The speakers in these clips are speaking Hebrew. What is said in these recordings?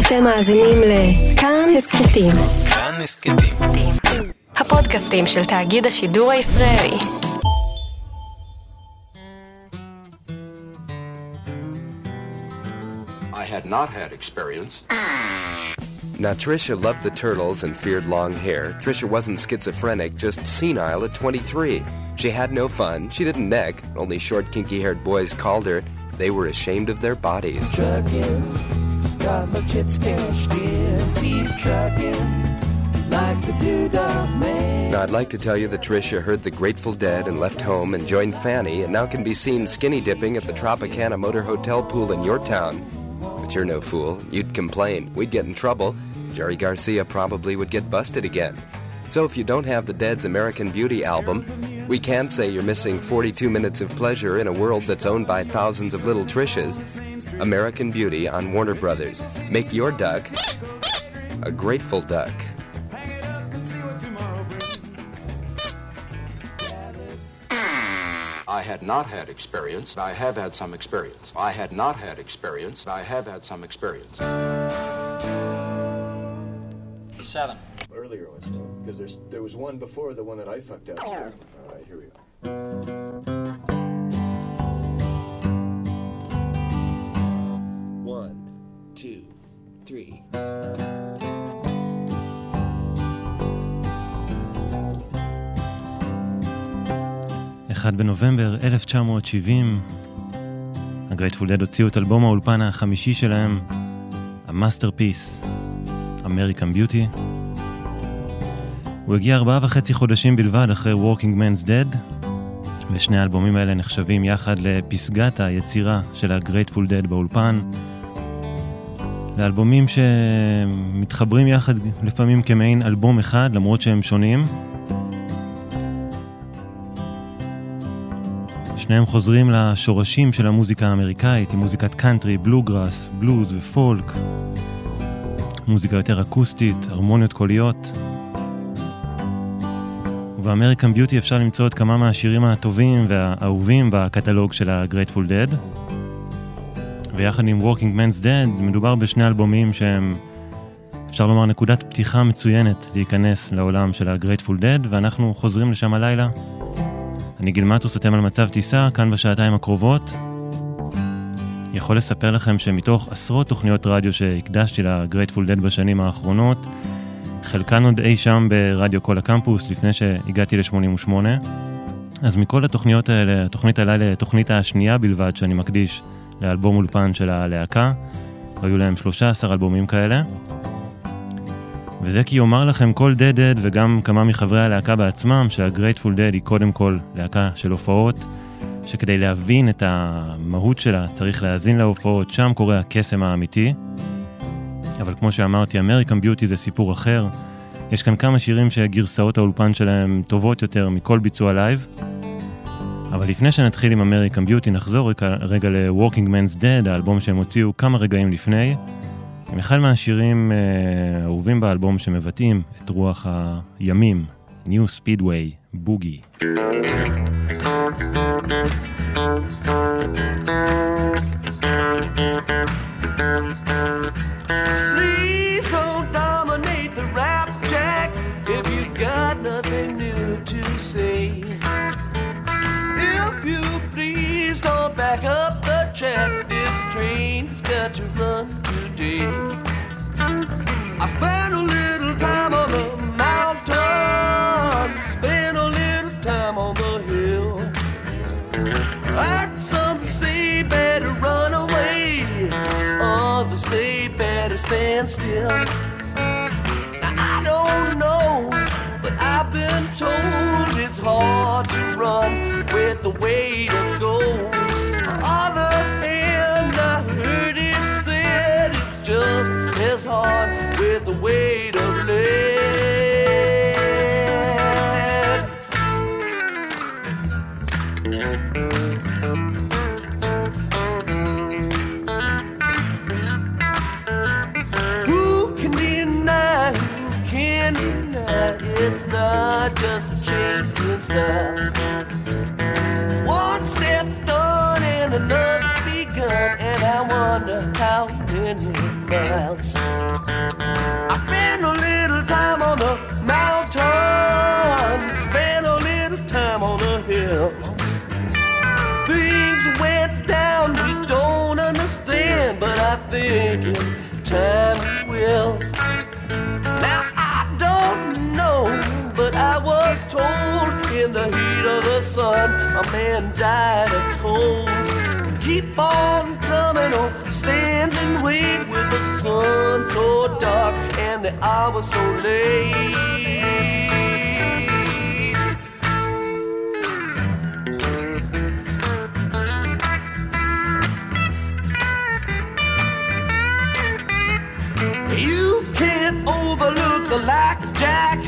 אתם מאזינים לכאן הסכתים. כאן הסכתים. הפודקאסטים של תאגיד השידור הישראלי. I had not had experience. Now, Trisha loved the turtles and feared long hair. Trisha wasn't schizophrenic, just senile at 23. She had no fun. She didn't neck. Only short, kinky haired boys called her. They were ashamed of their bodies. trucking. Got my chips cashed in. Keep trucking. Like the doodah man. Now, I'd like to tell you that Trisha heard the Grateful Dead and left home and joined Fanny and now can be seen skinny dipping at the Tropicana Motor Hotel pool in your town. But you're no fool. You'd complain. We'd get in trouble. Jerry Garcia probably would get busted again. So if you don't have the Dead's American Beauty album, we can say you're missing 42 minutes of pleasure in a world that's owned by thousands of little Trishas. American Beauty on Warner Brothers. Make your duck a grateful duck. I had not had experience. I have had some experience. I had not had experience. I have had some experience. Seven. Earlier ones because there's there was one before the one that I fucked up. All right, here we go. One, two, three. אחד בנובמבר 1970, הגרייטפול דד הוציאו את אלבום האולפן החמישי שלהם, ה masterpiece, American Beauty. הוא הגיע ארבעה וחצי חודשים בלבד אחרי Workingman's Dead, ושני האלבומים האלה נחשבים יחד לפסגת היצירה של הגרייטפול דד באולפן. לאלבומים שמתחברים יחד לפעמים כמעין אלבום אחד, למרות שהם שונים. שניהם חוזרים לשורשים של המוזיקה האמריקאית, עם מוזיקת קאנטרי, בלוגראס, בלוז ופולק. מוזיקה יותר אקוסטית, הרמוניות קוליות. ובאמריקן ביוטי אפשר למצוא את כמה מהשירים הטובים והאהובים בקטלוג של ה-Grateful Dead. ויחד עם Working Man's Dead מדובר בשני אלבומים שהם, אפשר לומר, נקודת פתיחה מצוינת להיכנס לעולם של ה-Grateful Dead, ואנחנו חוזרים לשם הלילה. אני גיל מטוס, אתם על מצב טיסה, כאן בשעתיים הקרובות. יכול לספר לכם שמתוך עשרות תוכניות רדיו שהקדשתי ל-Grateful Dead בשנים האחרונות, חלקן עוד אי שם ברדיו כל הקמפוס לפני שהגעתי ל-88. אז מכל התוכניות האלה, התוכנית הלילה, התוכנית השנייה בלבד שאני מקדיש לאלבום אולפן של הלהקה. היו להם 13 אלבומים כאלה. וזה כי יאמר לכם כל דדד וגם כמה מחברי הלהקה בעצמם שהגרייטפול דד היא קודם כל להקה של הופעות, שכדי להבין את המהות שלה צריך להאזין להופעות, שם קורה הקסם האמיתי. אבל כמו שאמרתי, American Beauty זה סיפור אחר. יש כאן כמה שירים שגרסאות האולפן שלהם טובות יותר מכל ביצוע לייב. אבל לפני שנתחיל עם American Beauty, נחזור רגע, ל- Workingman's Dead, האלבום שהם הוציאו כמה רגעים לפני. עם אחד מהשירים אה, האהובים באלבום שמבטאים את רוח הימים, New Speedway, בוגי. Please hour so late. You can't overlook the lack jack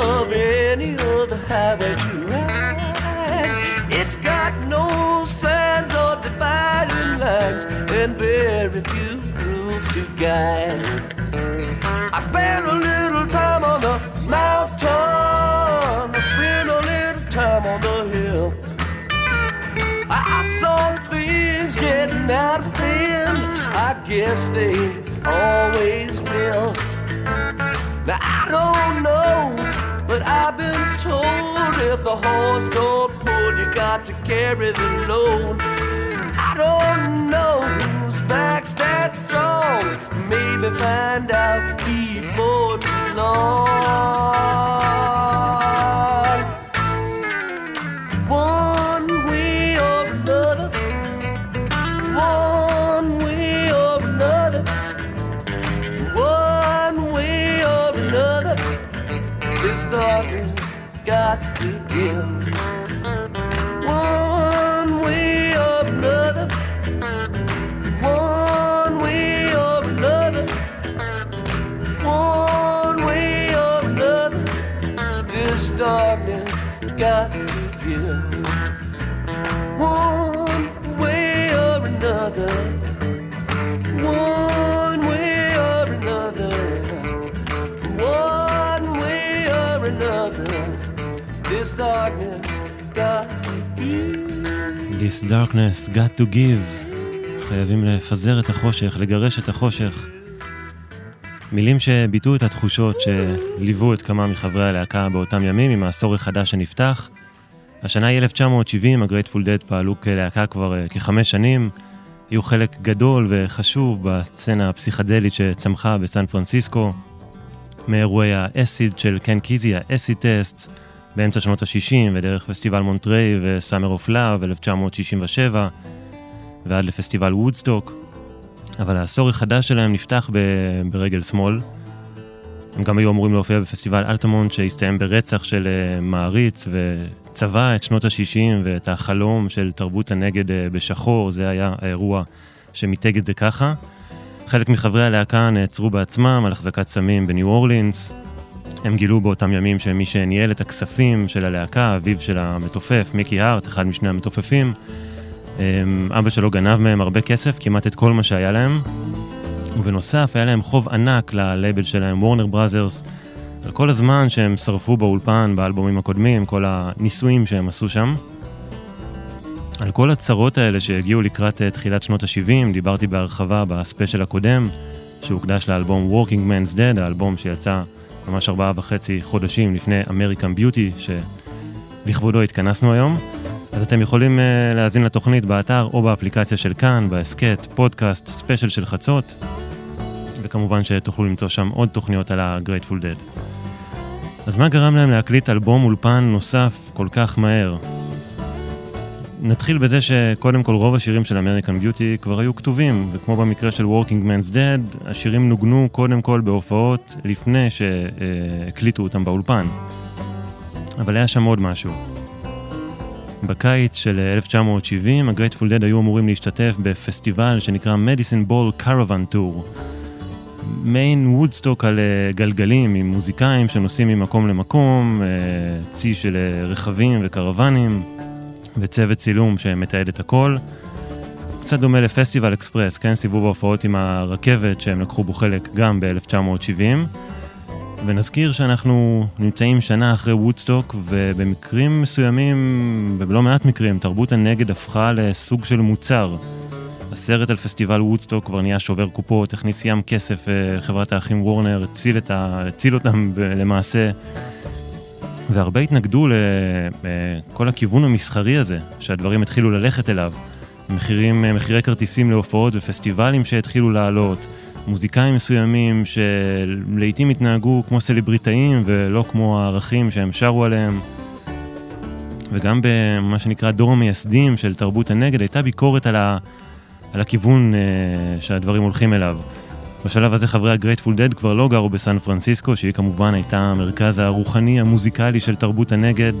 of any other highway you ride. It's got no signs or dividing lines and very few rules to guide. Guess they always will. Now I don't know, but I've been told if the horse don't pull, you got to carry the load. I don't know whose back's that strong. Maybe find out before too long. This darkness got to give. חייבים לפזר את החושך, לגרש את החושך. מילים שביטאו את התחושות שליוו את כמה מחברי הלהקה באותם ימים עם העשור החדש שנפתח. השנה היא 1970, הגרייטפול דד פעלו כלהקה כבר אה, כחמש שנים, היו חלק גדול וחשוב בסצנה הפסיכדלית שצמחה בסן פרנסיסקו, מאירועי האסיד של קן קיזי, האסיד טסט, באמצע שנות ה-60 ודרך פסטיבל מונטריי ו Summer of Love 1967 ועד לפסטיבל וודסטוק. אבל העשור החדש שלהם נפתח ב- ברגל שמאל. הם גם היו אמורים להופיע בפסטיבל אלטמונט שהסתיים ברצח של uh, מעריץ וצבע את שנות ה-60 ואת החלום של תרבות הנגד uh, בשחור, זה היה האירוע שמיתג את זה ככה. חלק מחברי הלהקה נעצרו בעצמם על החזקת סמים בניו אורלינס. הם גילו באותם ימים שמי שניהל את הכספים של הלהקה, אביו של המתופף, מיקי הארט, אחד משני המתופפים, אמ, אבא שלו גנב מהם הרבה כסף, כמעט את כל מה שהיה להם. ובנוסף, היה להם חוב ענק ללייבל שלהם, וורנר בראזרס, על כל הזמן שהם שרפו באולפן, באלבומים הקודמים, כל הניסויים שהם עשו שם. על כל הצרות האלה שהגיעו לקראת אה, תחילת שנות ה-70, דיברתי בהרחבה בספיישל הקודם, שהוקדש לאלבום Workingman's Dead, האלבום שיצא ממש ארבעה וחצי חודשים לפני American Beauty, שלכבודו התכנסנו היום. אז אתם יכולים uh, להאזין לתוכנית באתר או באפליקציה של כאן, בהסכת, פודקאסט, ספיישל של חצות, וכמובן שתוכלו למצוא שם עוד תוכניות על ה-Grateful Dead. אז מה גרם להם להקליט אלבום אולפן נוסף כל כך מהר? נתחיל בזה שקודם כל רוב השירים של American Beauty כבר היו כתובים, וכמו במקרה של Workingman's Dead, השירים נוגנו קודם כל בהופעות לפני שהקליטו אותם באולפן. אבל היה שם עוד משהו. בקיץ של 1970 הגרייטפול דד היו אמורים להשתתף בפסטיבל שנקרא Medicine Ball Caravan Tour. מעין וודסטוק על אה, גלגלים עם מוזיקאים שנוסעים ממקום למקום, אה, צי של אה, רכבים וקרוונים וצוות צילום שמתעד את הכל. קצת דומה ל Festival Express, כן? סיבוב ההופעות עם הרכבת שהם לקחו בו חלק גם ב-1970. ונזכיר שאנחנו נמצאים שנה אחרי וודסטוק, ובמקרים מסוימים, ובלא מעט מקרים, תרבות הנגד הפכה לסוג של מוצר. הסרט על פסטיבל וודסטוק כבר נהיה שובר קופות, הכניס ים כסף, אה, חברת האחים וורנר הציל, ה... הציל אותם למעשה. והרבה התנגדו לכל הכיוון המסחרי הזה, שהדברים התחילו ללכת אליו. מחירים, מחירי כרטיסים להופעות ופסטיבלים שהתחילו לעלות, מוזיקאים מסוימים שלעיתים התנהגו כמו סלבריטאים ולא כמו הערכים שהם שרו עליהם. וגם במה שנקרא דור המייסדים של תרבות הנגד הייתה ביקורת על, ה, על הכיוון uh, שהדברים הולכים אליו. בשלב הזה חברי הגרייטפול דד כבר לא גרו בסן פרנסיסקו, שהיא כמובן הייתה המרכז הרוחני המוזיקלי של תרבות הנגד.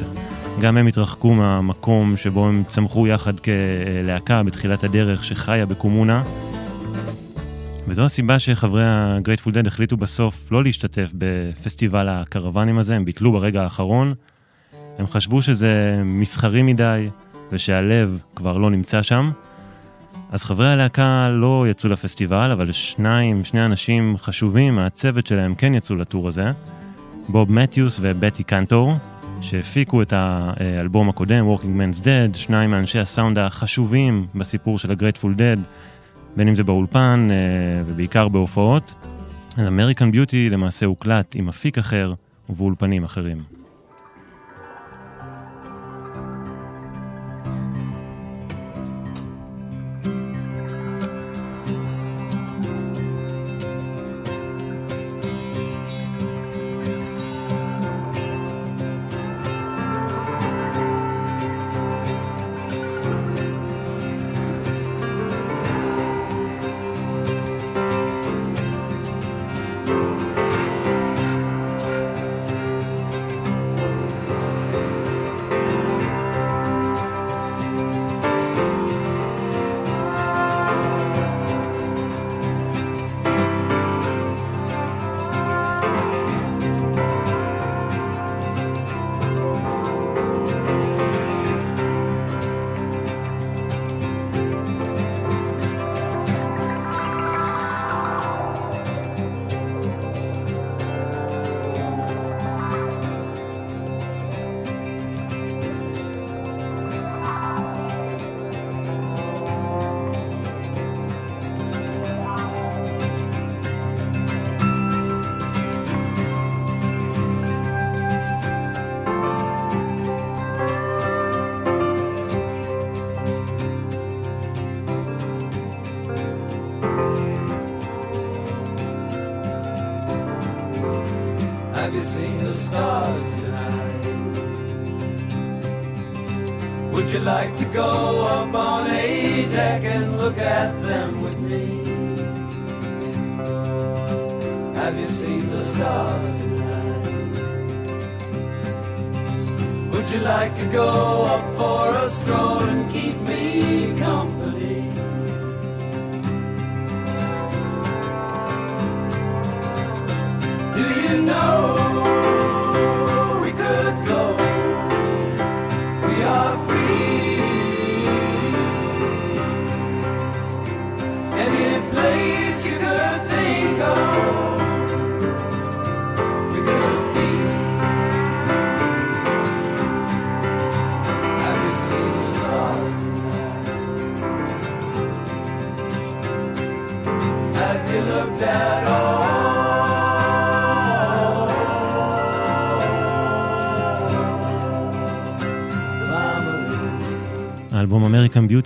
גם הם התרחקו מהמקום שבו הם צמחו יחד כלהקה בתחילת הדרך שחיה בקומונה. וזו הסיבה שחברי הגרייטפול דד החליטו בסוף לא להשתתף בפסטיבל הקרוונים הזה, הם ביטלו ברגע האחרון. הם חשבו שזה מסחרי מדי ושהלב כבר לא נמצא שם. אז חברי הלהקה לא יצאו לפסטיבל, אבל שניים, שני אנשים חשובים מהצוות שלהם כן יצאו לטור הזה. בוב מתיוס ובטי קנטור, שהפיקו את האלבום הקודם, Working Man's Dead, שניים מאנשי הסאונד החשובים בסיפור של ה-Grateful Dead, בין אם זה באולפן אה, ובעיקר בהופעות. אז American Beauty למעשה הוקלט עם אפיק אחר ובאולפנים אחרים.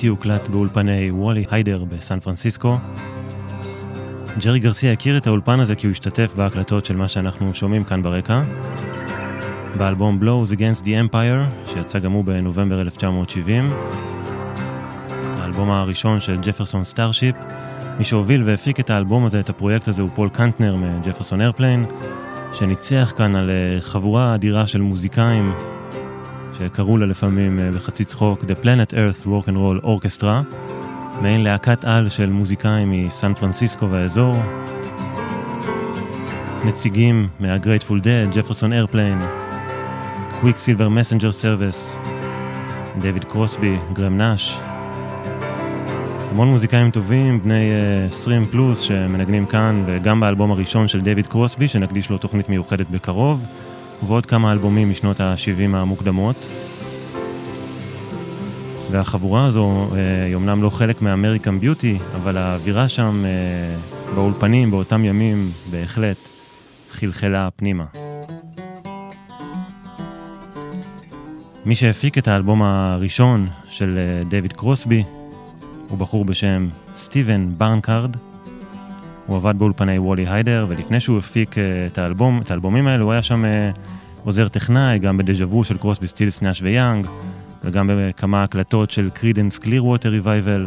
Beauty הוקלט באולפני וולי היידר בסן פרנסיסקו. ג'רי גרסיה הכיר את האולפן הזה כי הוא השתתף בהקלטות של מה שאנחנו שומעים כאן ברקע. באלבום Blows Against the Empire, שיצא גם הוא בנובמבר 1970. האלבום הראשון של ג'פרסון סטארשיפ. מי שהוביל והפיק את האלבום הזה, את הפרויקט הזה, הוא פול קנטנר מג'פרסון איירפליין, שניצח כאן על אה, חבורה אדירה של מוזיקאים שקראו לה לפעמים אה, בחצי צחוק The Planet Earth Rock and Roll Orchestra, מעין להקת על של מוזיקאים מסן פרנסיסקו והאזור. נציגים מה-Grateful Dead, ג'פרסון איירפליין, קוויק סילבר מסנג'ר סרוויס, דויד קרוסבי, גרם נאש. המון מוזיקאים טובים, בני uh, 20 פלוס, שמנגנים כאן, וגם באלבום הראשון של דויד קרוסבי, שנקדיש לו תוכנית מיוחדת בקרוב. ועוד כמה אלבומים משנות ה-70 המוקדמות. והחבורה הזו אה, היא אומנם לא חלק מ American Beauty, אבל האווירה שם אה, באולפנים באותם ימים בהחלט חלחלה פנימה. מי שהפיק את האלבום הראשון של אה, דייוויד קרוסבי הוא בחור בשם סטיבן ברנקארד. הוא עבד באולפני וולי היידר, ולפני שהוא הפיק את האלבום, את האלבומים האלו, הוא היה שם עוזר טכנאי, גם בדז'ה וו של קרוסבי סטילס נאש ויאנג, וגם בכמה הקלטות של קרידנס קליר ווטר ריוויבל.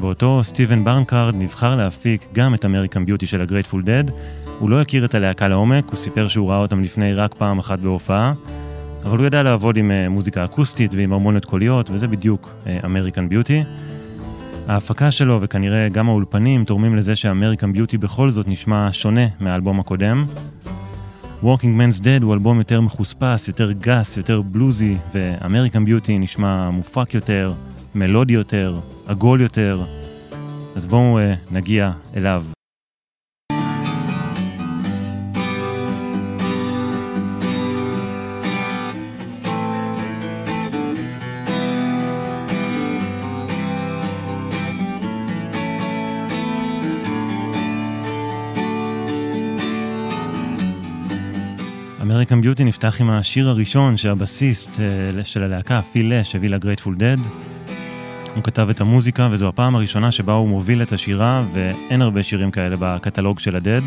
ואותו סטיבן ברנקארד נבחר להפיק גם את American Beauty של הגרייטפול דד. הוא לא הכיר את הלהקה לעומק, הוא סיפר שהוא ראה אותם לפני רק פעם אחת בהופעה, אבל הוא ידע לעבוד עם אה, מוזיקה אקוסטית ועם הרמוניות קוליות, וזה בדיוק אמריקן ביוטי. ההפקה שלו וכנראה גם האולפנים תורמים לזה שאמריקן ביוטי בכל זאת נשמע שונה מהאלבום הקודם. Walking Man's Dead הוא אלבום יותר מחוספס, יותר גס, יותר בלוזי, ו-American Beauty נשמע מופק יותר, מלודי יותר, עגול יותר. אז בואו uh, נגיע אליו. American Beauty נפתח עם השיר הראשון שהבסיסט uh, של הלהקה, פיל לש, הביא לגרייטפול דד. הוא כתב את המוזיקה וזו הפעם הראשונה שבה הוא מוביל את השירה ואין הרבה שירים כאלה בקטלוג של הדד.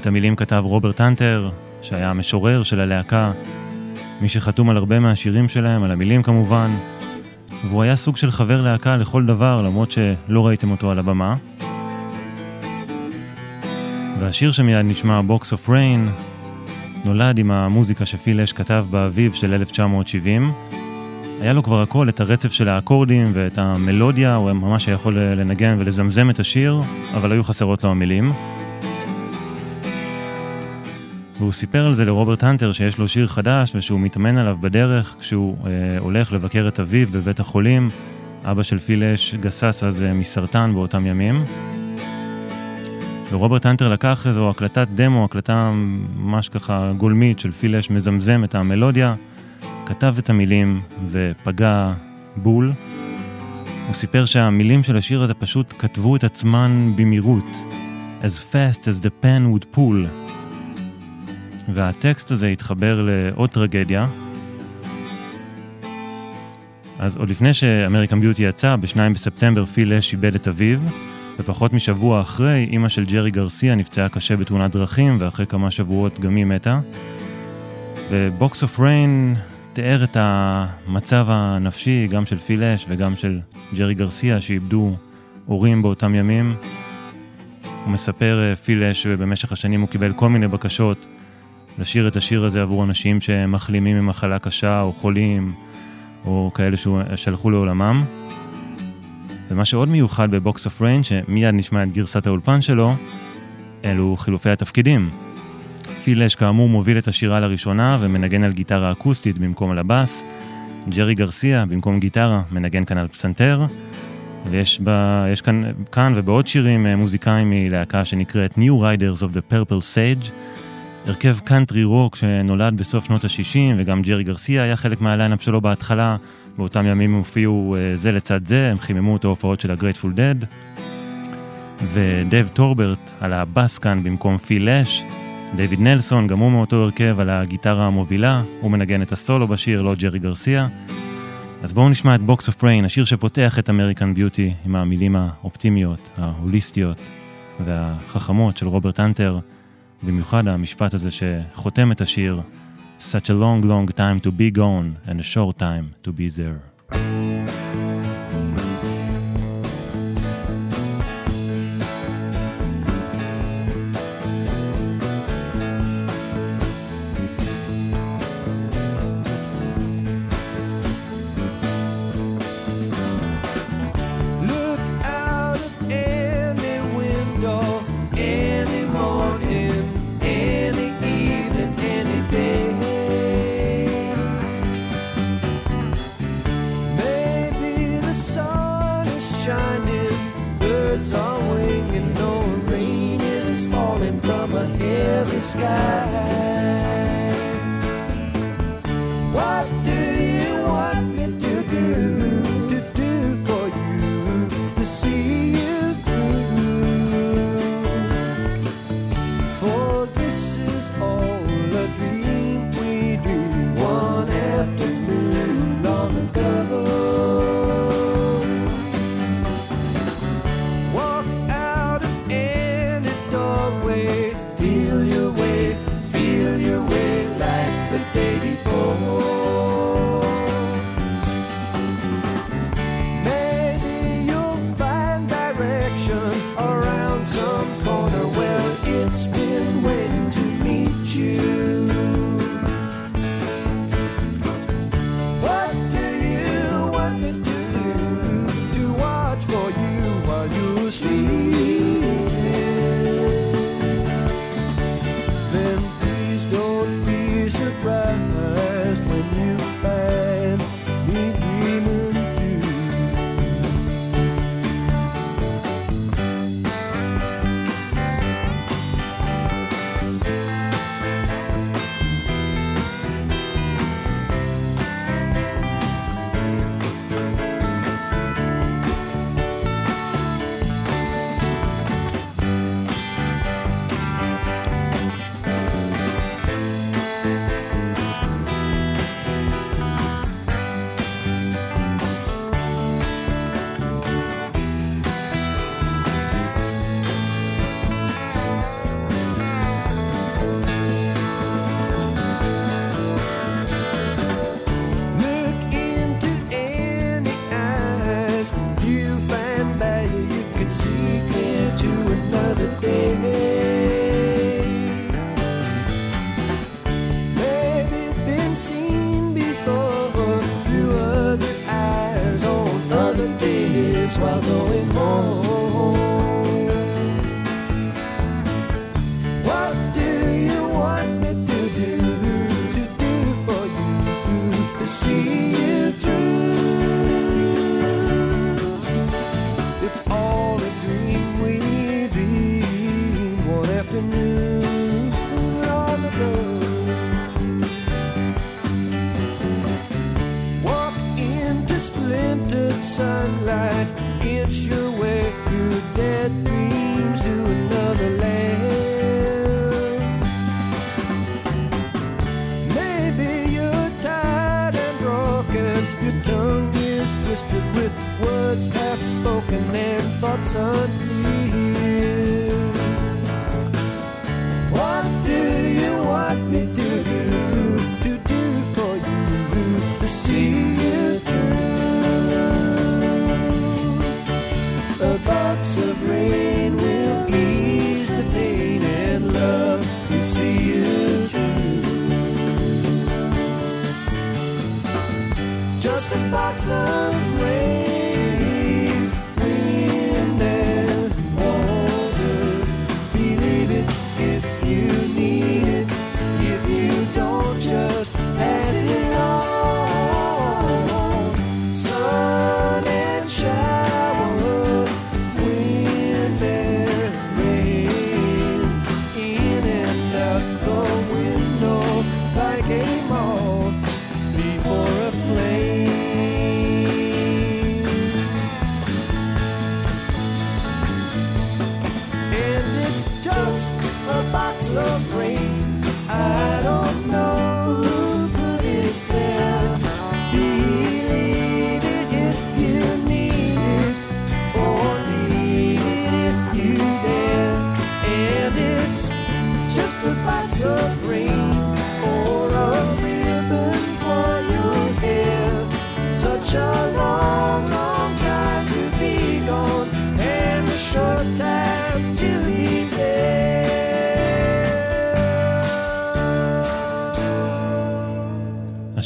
את המילים כתב רוברט הנטר, שהיה המשורר של הלהקה, מי שחתום על הרבה מהשירים שלהם, על המילים כמובן, והוא היה סוג של חבר להקה לכל דבר, למרות שלא ראיתם אותו על הבמה. והשיר שמיד נשמע, Box of Rain, נולד עם המוזיקה שפיל אש כתב באביב של 1970. היה לו כבר הכל, את הרצף של האקורדים ואת המלודיה, הוא ממש יכול לנגן ולזמזם את השיר, אבל היו חסרות לו המילים. והוא סיפר על זה לרוברט הנטר שיש לו שיר חדש ושהוא מתאמן עליו בדרך כשהוא אה, הולך לבקר את אביו בבית החולים. אבא של פיל אש גסס אז אה, מסרטן באותם ימים. ורוברט הנטר לקח איזו הקלטת דמו, הקלטה ממש ככה גולמית של פיל אש מזמזם את המלודיה, כתב את המילים ופגע בול. הוא סיפר שהמילים של השיר הזה פשוט כתבו את עצמן במהירות, as fast as the pen would pull. והטקסט הזה התחבר לעוד טרגדיה. אז עוד לפני שאמריקן ביוטי יצא, ב-2 בספטמבר פיל אש איבד את אביו, ופחות משבוע אחרי, אימא של ג'רי גרסיה נפצעה קשה בתאונת דרכים, ואחרי כמה שבועות גם היא מתה. ו Box of Rain תיאר את המצב הנפשי, גם של פיל לש וגם של ג'רי גרסיה, שאיבדו הורים באותם ימים. הוא מספר, אה, פיל לש, שבמשך השנים הוא קיבל כל מיני בקשות לשיר את השיר הזה עבור אנשים שמחלימים ממחלה קשה, או חולים, או כאלה שהלכו לעולמם. ומה שעוד מיוחד ב Box of Rain, שמיד נשמע את גרסת האולפן שלו, אלו חילופי התפקידים. פיל לש כאמור מוביל את השירה לראשונה ומנגן על גיטרה אקוסטית במקום על הבאס. ג'רי גרסיה במקום גיטרה מנגן כאן על פסנתר. ויש בה, יש כאן, כאן ובעוד שירים אה, מוזיקאים מלהקה שנקראת New Riders of the Purple Sage. הרכב קאנטרי רוק שנולד בסוף שנות ה-60 וגם ג'רי גרסיה היה חלק מהליינאפ שלו בהתחלה. באותם ימים הם הופיעו uh, זה לצד זה, הם חיממו את ההופעות של הגרייטפול דד. ודייב טורברט על הבאס כאן במקום פיל לש. דיוויד נלסון, גם הוא מאותו הרכב על הגיטרה המובילה, הוא מנגן את הסולו בשיר, לא ג'רי גרסיה. אז בואו נשמע את Box of Rain, השיר שפותח את American Beauty עם המילים האופטימיות, ההוליסטיות והחכמות של רוברט הנטר, במיוחד המשפט הזה שחותם את השיר, Such a long long time to be gone and a short time to be there.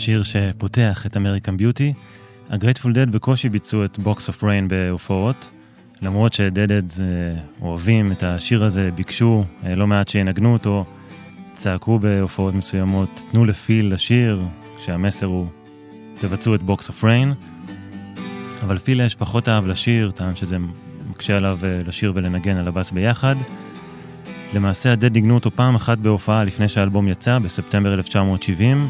השיר שפותח את American Beauty. הגרייטפול דד בקושי ביצעו את Box of Rain בהופעות, למרות ש Deadheads אוהבים את השיר הזה, ביקשו אה, לא מעט שינגנו אותו, צעקו בהופעות מסוימות, תנו לפיל לשיר, כשהמסר הוא תבצעו את Box of Rain. אבל פיל לש פחות אהב לשיר, טען שזה מקשה עליו אה, לשיר ולנגן על הבאס ביחד. למעשה הדד ניגנו אותו פעם אחת בהופעה לפני שהאלבום יצא, בספטמבר 1970,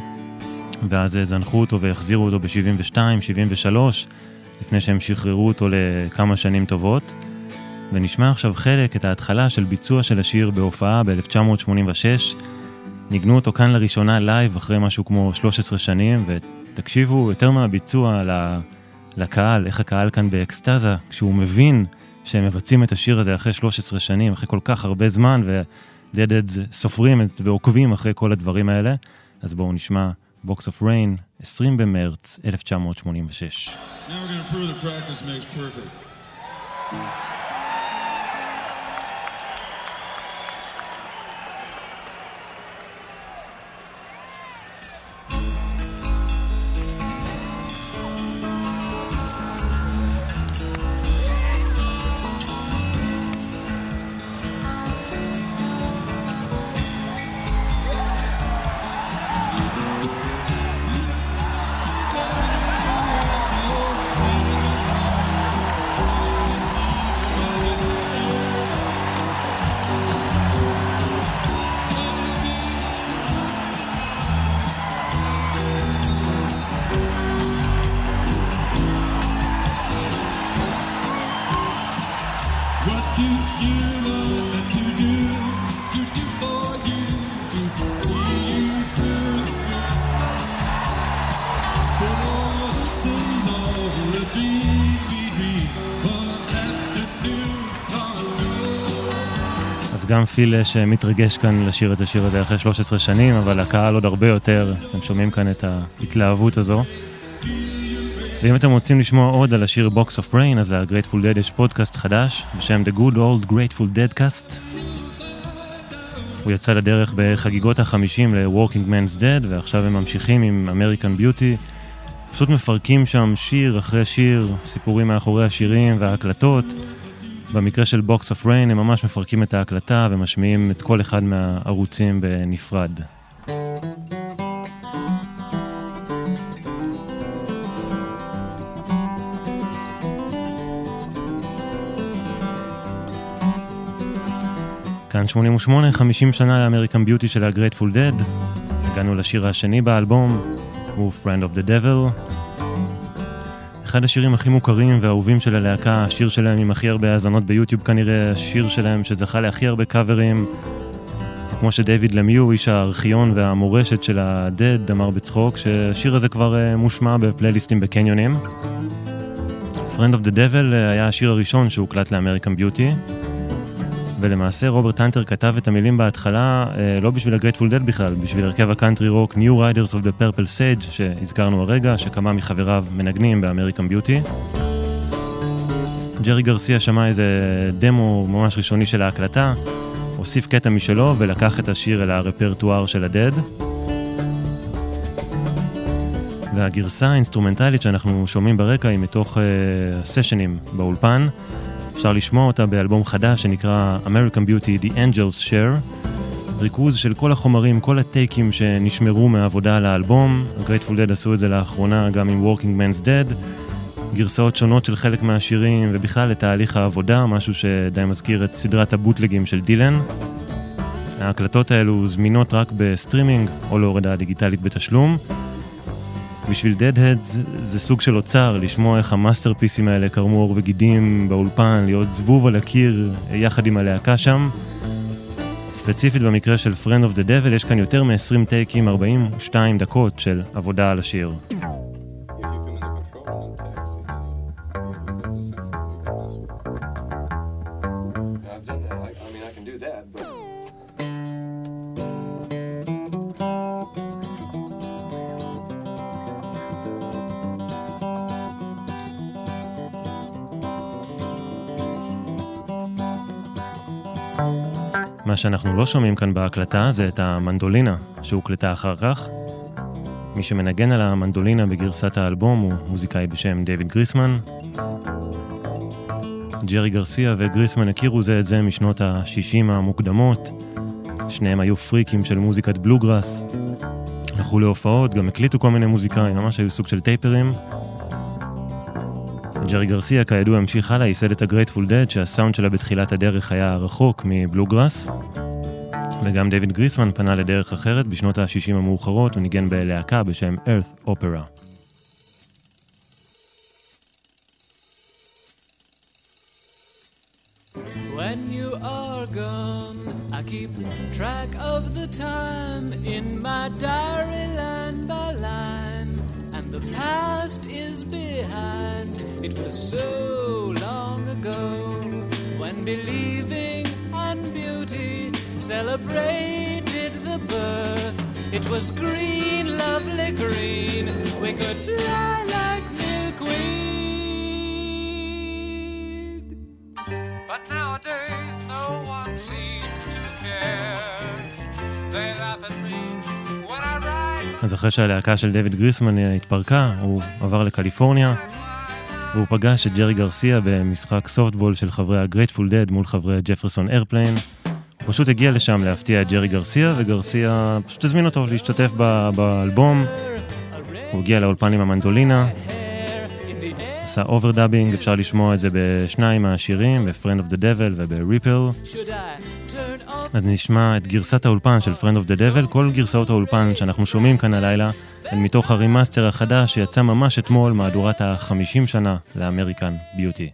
ואז אה, זנחו אותו והחזירו אותו ב-72, 73, לפני שהם שחררו אותו לכמה שנים טובות. ונשמע עכשיו חלק, את ההתחלה של ביצוע של השיר בהופעה ב-1986. ניגנו אותו כאן לראשונה לייב אחרי משהו כמו 13 שנים, ותקשיבו יותר מהביצוע לקהל, איך הקהל כאן באקסטזה, כשהוא מבין שהם מבצעים את השיר הזה אחרי 13 שנים, אחרי כל כך הרבה זמן, ודדדס סופרים ועוקבים אחרי כל הדברים האלה. אז בואו נשמע Box of Rain, 20 במרץ 1986. Now we're גם פיל אש מתרגש כאן לשיר את השיר הזה אחרי 13 שנים, אבל הקהל עוד הרבה יותר, אתם שומעים כאן את ההתלהבות הזו. ואם אתם רוצים לשמוע עוד על השיר Box of Rain, אז ל-Grateful Dead יש פודקאסט חדש בשם The Good Old Grateful Dead Cast. הוא יצא לדרך בחגיגות החמישים ל-Walking Man's Dead, ועכשיו הם ממשיכים עם American Beauty. פשוט מפרקים שם שיר אחרי שיר, סיפורים מאחורי השירים וההקלטות. במקרה של Box of Rain הם ממש מפרקים את ההקלטה ומשמיעים את כל אחד מהערוצים בנפרד. כאן 88, 50 שנה לאמריקן ביוטי של ה-Grateful Dead. הגענו לשיר השני באלבום, הוא Friend of the Devil. אחד השירים הכי מוכרים והאהובים של הלהקה, השיר שלהם עם הכי הרבה האזנות ביוטיוב כנראה, השיר שלהם שזכה להכי הרבה קאברים. כמו שדייוויד למיו, איש הארכיון והמורשת של ה-Dead, אמר בצחוק, שהשיר הזה כבר uh, מושמע בפלייליסטים בקניונים. Friend of the Devil uh, היה השיר הראשון שהוקלט ל American Beauty. ולמעשה רוברט הנטר כתב את המילים בהתחלה אה, לא בשביל הגרייטפול דד בכלל, בשביל הרכב הקאנטרי רוק New Riders of the Purple Sage שהזכרנו הרגע, שכמה מחבריו מנגנים ב American Beauty. ג'רי גרסיה שמע איזה דמו ממש ראשוני של ההקלטה, הוסיף קטע משלו ולקח את השיר אל הרפרטואר של ה-Dead. והגרסה האינסטרומנטלית שאנחנו שומעים ברקע היא מתוך uh, באולפן. אפשר לשמוע אותה באלבום חדש שנקרא American Beauty The Angels Share. ריכוז של כל החומרים, כל הטייקים שנשמרו מהעבודה על האלבום. Grateful Dead עשו את זה לאחרונה גם עם Working Man's Dead. גרסאות שונות של חלק מהשירים ובכלל לתהליך העבודה, משהו שדי מזכיר את סדרת הבוטלגים של דילן. ההקלטות האלו זמינות רק בסטרימינג או להורדה דיגיטלית בתשלום. בשביל Deadheads זה סוג של אוצר, לשמוע איך המאסטרפיסים האלה קרמו עור וגידים באולפן, להיות זבוב על הקיר יחד עם הלהקה שם. ספציפית במקרה של Friend of the Devil יש כאן יותר מ-20 טייקים, 42 דקות של עבודה על השיר. שאנחנו לא שומעים כאן בהקלטה זה את המנדולינה שהוקלטה אחר כך. מי שמנגן על המנדולינה בגרסת האלבום הוא מוזיקאי בשם דייוויד גריסמן. ג'רי גרסיה וגריסמן הכירו זה את זה משנות ה-60 המוקדמות. שניהם היו פריקים של מוזיקת בלוגראס. הלכו להופעות, גם הקליטו כל מיני מוזיקאים, ממש היו סוג של טייפרים. ג'רי גרסיה כידוע המשיך הלאה, ייסד את ה-Grateful Dead שהסאונד שלה בתחילת הדרך היה רחוק מבלוגראס וגם דויד גריסמן פנה לדרך אחרת בשנות ה-60 המאוחרות וניגן בלהקה בשם Earth Opera. When you are gone, I keep track of the time in my diary line by line. The past is behind. It was so long ago when believing and beauty celebrated the birth. It was green, lovely green. We could fly like milkweed. But nowadays no one seems to care. They laugh at me. אז אחרי שהלהקה של דויד גריסמן התפרקה, הוא עבר לקליפורניה, והוא פגש את ג'רי גרסיה במשחק סופטבול של חברי ה-Grateful Dead מול חברי Jefferson Airplane. הוא פשוט הגיע לשם להפתיע את ג'רי גרסיה, וגרסיה פשוט הזמין אותו להשתתף ב- באלבום. הוא הגיע לאולפן עם המנדולינה, עשה overdubbing, אפשר לשמוע את זה בשניים מהשירים, ב-Friend of the Devil וב-Ripple. אז נשמע את גרסת האולפן של Friend of the Devil, כל גרסאות האולפן שאנחנו שומעים כאן הלילה הן מתוך הרימאסטר החדש שיצא ממש אתמול, מהדורת ה-50 שנה ל-American Beauty.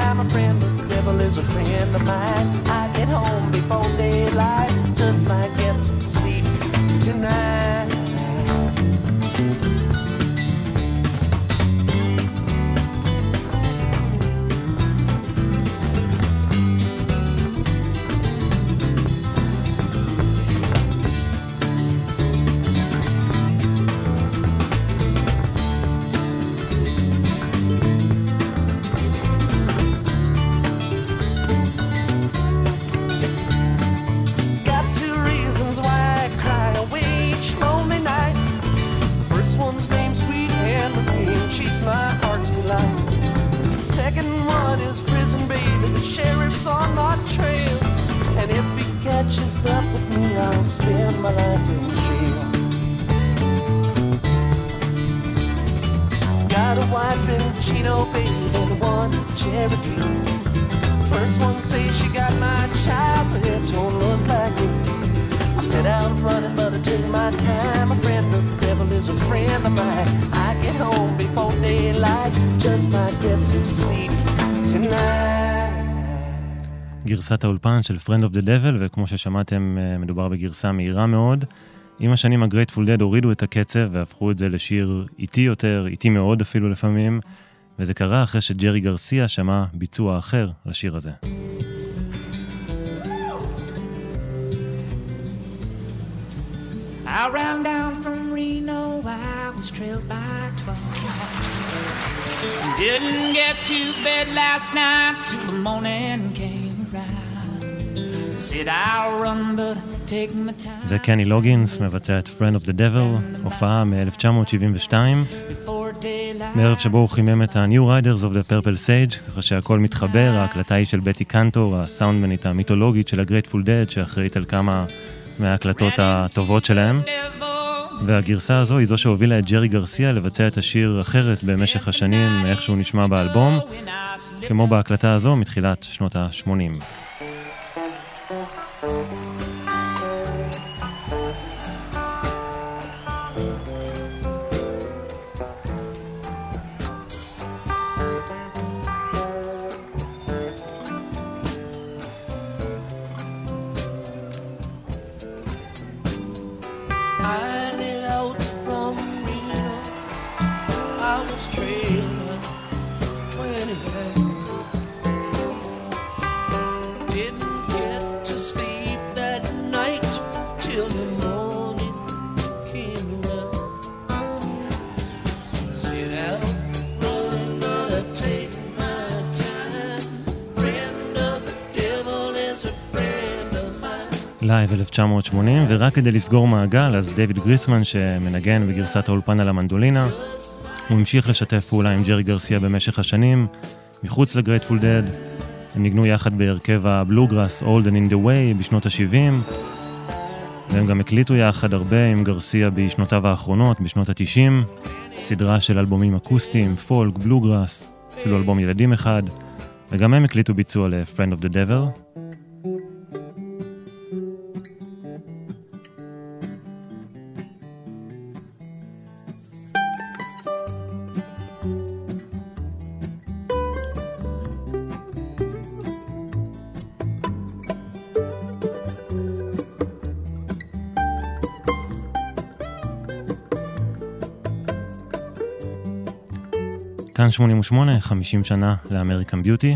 Time. A friend the devil is a friend of mine. I get home before daylight, just might get some sleep tonight. גרסת האולפן של Friend of the Devil, וכמו ששמעתם, אה, מדובר בגרסה מהירה מאוד. עם השנים הגרייטפול דד הורידו את הקצב והפכו את זה לשיר איטי יותר, איטי מאוד אפילו לפעמים, וזה קרה אחרי שג'רי גרסיה שמע ביצוע אחר לשיר הזה. I ran down from Reno, I was trailed by 12. Didn't get to bed last night till the morning came זה קני לוגינס, מבצע את Friend of the Devil, הופעה מ-1972, Before daylight. בערב שבו הוא חימם את ה-New Riders of the Purple Sage, ככה שהכל מתחבר, ההקלטה היא של בטי קנטור, הסאונדמנית המיתולוגית של הגרייטפול דד, שאחראית על כמה מההקלטות הטובות שלהם. והגרסה הזו היא זו שהובילה את ג'רי גרסיה לבצע את השיר אחרת במשך השנים, איך שהוא נשמע באלבום, כמו בהקלטה הזו מתחילת שנות ה-80. לייב 1980, ורק כדי לסגור מעגל, אז דייוויד גריסמן, שמנגן בגרסת האולפן על המנדולינה, הוא המשיך לשתף פעולה עם ג'רי גרסיה במשך השנים, מחוץ ל-Grateful Dead. הם ניגנו יחד בהרכב הבלוגראס Old and in the Way בשנות ה-70, והם גם הקליטו יחד הרבה עם גרסיה בשנותיו האחרונות, בשנות ה-90, סדרה של אלבומים אקוסטיים, פולק, בלוגראס, אפילו אלבום ילדים אחד, וגם הם הקליטו ביצוע ל-Friend of the Devil. כאן 88, 50 שנה ל-American Beauty.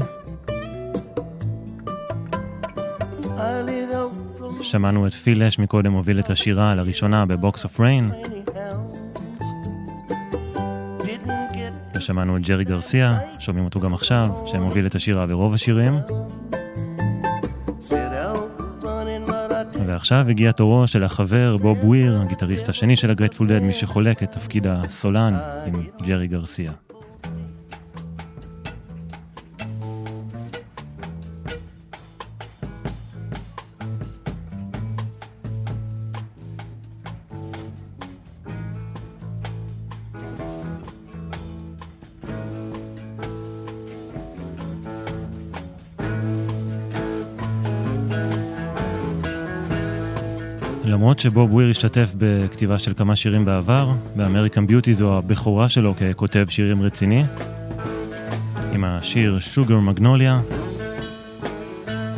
שמענו את פיל לש מקודם הוביל את השירה לראשונה ב-Box of Rain. ושמענו את ג'רי גרסיה, שומעים אותו גם עכשיו, שמוביל את השירה ברוב השירים. ועכשיו הגיע תורו של החבר בוב וויר, הגיטריסט השני של ה-Grateful Dead, מי שחולק את תפקיד הסולן עם ג'רי גרסיה. שבוב וויר השתתף בכתיבה של כמה שירים בעבר, ב-American Beauty זו הבכורה שלו ככותב שירים רציני, עם השיר Sugar Magnolia,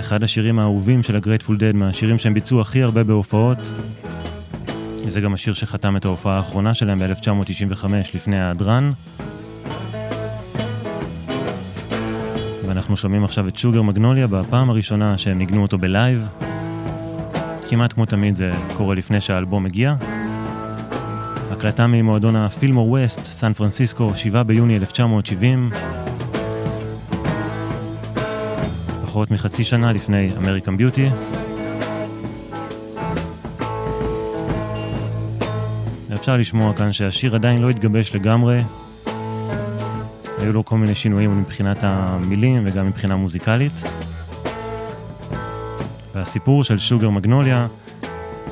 אחד השירים האהובים של ה-Grateful Dead, מהשירים שהם ביצעו הכי הרבה בהופעות. זה גם השיר שחתם את ההופעה האחרונה שלהם ב-1995 לפני ההדרן. ואנחנו שומעים עכשיו את Sugar Magnolia בפעם הראשונה שהם ניגנו אותו בלייב. כמעט כמו תמיד זה קורה לפני שהאלבום מגיע. הקלטה ממועדון הפילמור ווסט, סן פרנסיסקו, 7 ביוני 1970. פחות מחצי שנה לפני אמריקן ביוטי. אפשר לשמוע כאן שהשיר עדיין לא התגבש לגמרי. היו לו כל מיני שינויים מבחינת המילים וגם מבחינה מוזיקלית. והסיפור של שוגר מגנוליה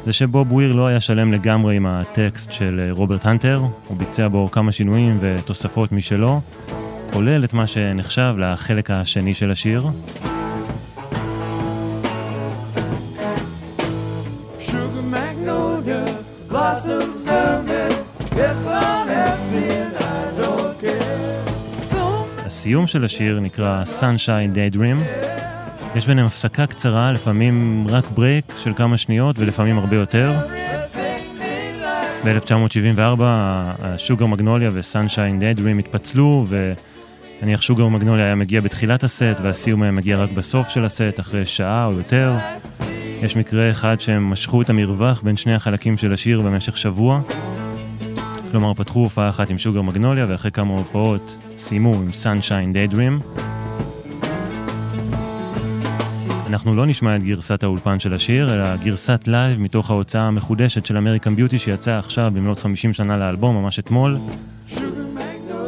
זה שבוב וויר לא היה שלם לגמרי עם הטקסט של אה, רוברט הנטר, הוא ביצע בו כמה שינויים ותוספות משלו, כולל את מה שנחשב לחלק השני של השיר. הסיום של השיר נקרא Sunshine Daydream. יש ביניהם הפסקה קצרה, לפעמים רק break של כמה שניות ולפעמים הרבה יותר. ב-1974 ה-Sugar Magnolia ו-Sunshine Daydream התפצלו ונניח Sugar Magnolia היה מגיע בתחילת הסט והסיום היה מגיע רק בסוף של הסט אחרי שעה או יותר. יש מקרה אחד שהם משכו את המרווח בין שני החלקים של השיר במשך שבוע. כלומר פתחו הופעה אחת עם Sugar Magnolia ואחרי כמה הופעות סיימו עם Sunshine Daydream. אנחנו לא נשמע את גרסת האולפן של השיר, אלא גרסת לייב מתוך ההוצאה המחודשת של American Beauty שיצאה עכשיו במלאת 50 שנה לאלבום, ממש אתמול.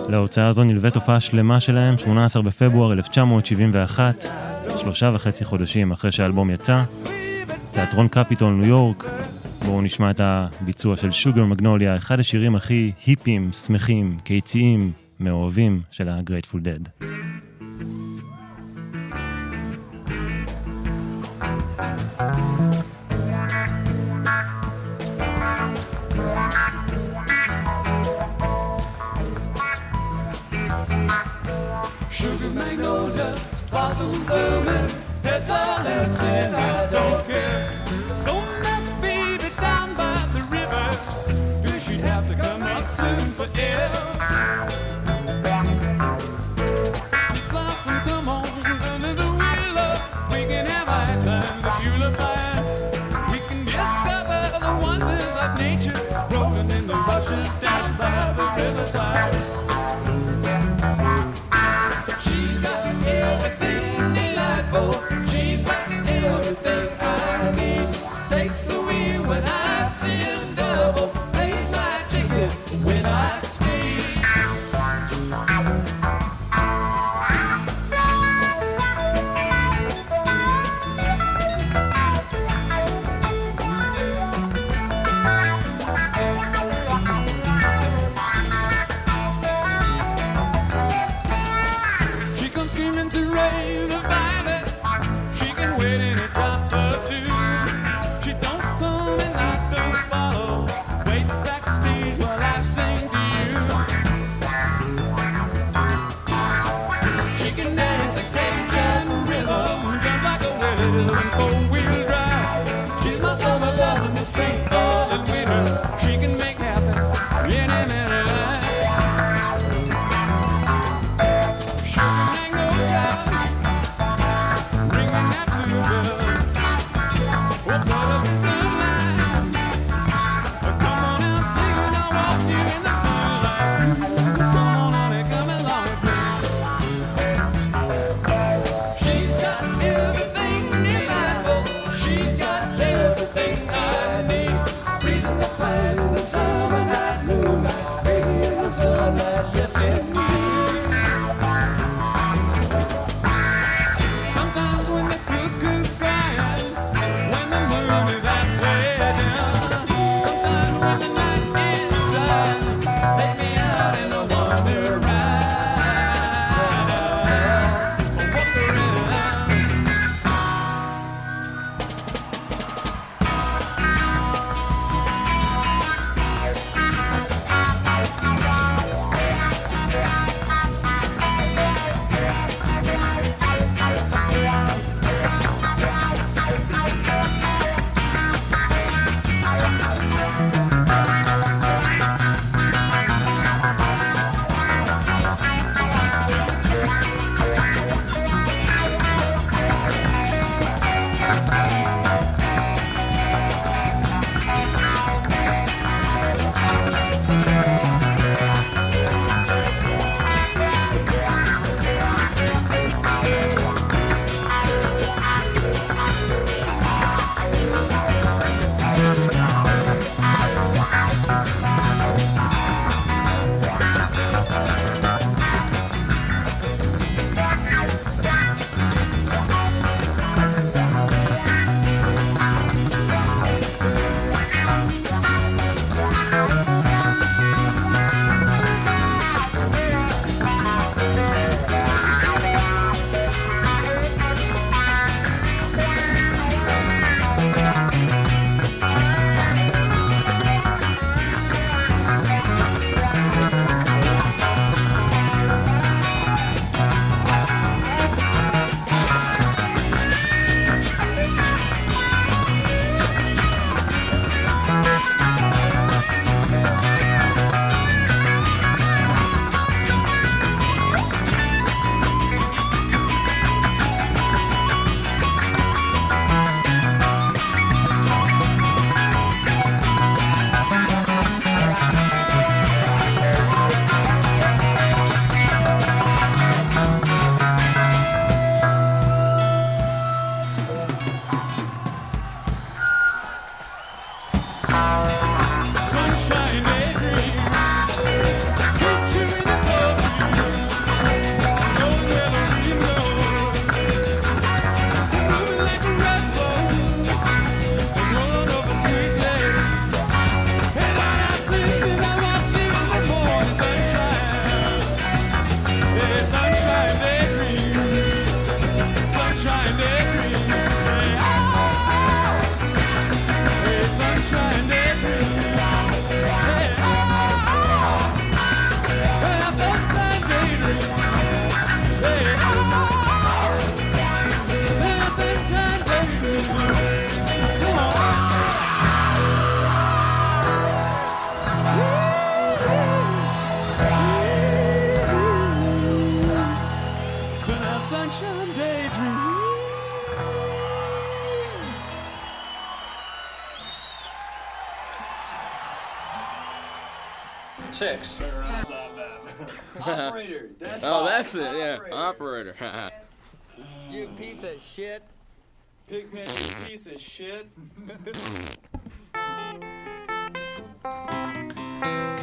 להוצאה הזו נלווית הופעה שלמה שלהם, 18 בפברואר 1971, שלושה וחצי חודשים אחרי שהאלבום יצא. תיאטרון קפיטול ניו יורק, בואו נשמע את הביצוע של Sugar Magnolia, אחד השירים הכי היפים, שמחים, קיציים, מאוהבים של ה-Grateful Dead. Sugar magnolia, blossom blooming, all left and I don't care. So much baby down by the river, yeah, she'd have to come up soon for air. Blossom, come on, under the willow, we can have high times if you look fine. We can discover the wonders of nature, rolling in the rushes down by the riverside. When I see you.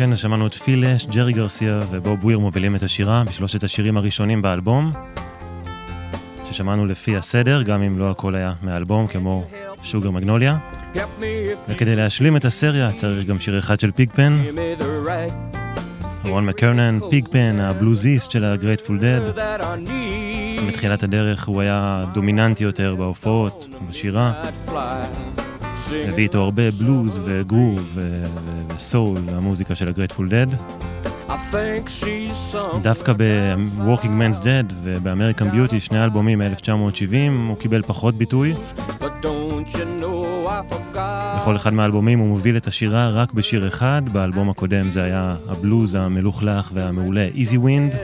כן, שמענו את פיל אש, ג'רי גרסיה ובוב וויר מובילים את השירה בשלושת השירים הראשונים באלבום, ששמענו לפי הסדר, גם אם לא הכל היה מהאלבום, כמו שוגר מגנוליה. וכדי להשלים את הסריה צריך גם שיר אחד של פיגפן. רון מקרנן, פיגפן, הבלוזיסט של הגרייטפול Dead. מתחילת הדרך הוא היה דומיננטי יותר בהופעות, בשירה. הביא איתו הרבה בלוז וגרוב וסול המוזיקה של הגרייטפול דד. דווקא ב-Walking Man's Dead וב-American Beauty, שני אלבומים מ-1970, הוא קיבל פחות ביטוי. בכל אחד מהאלבומים הוא מוביל את השירה רק בשיר אחד, באלבום הקודם זה היה הבלוז המלוכלך והמעולה Easy Wind.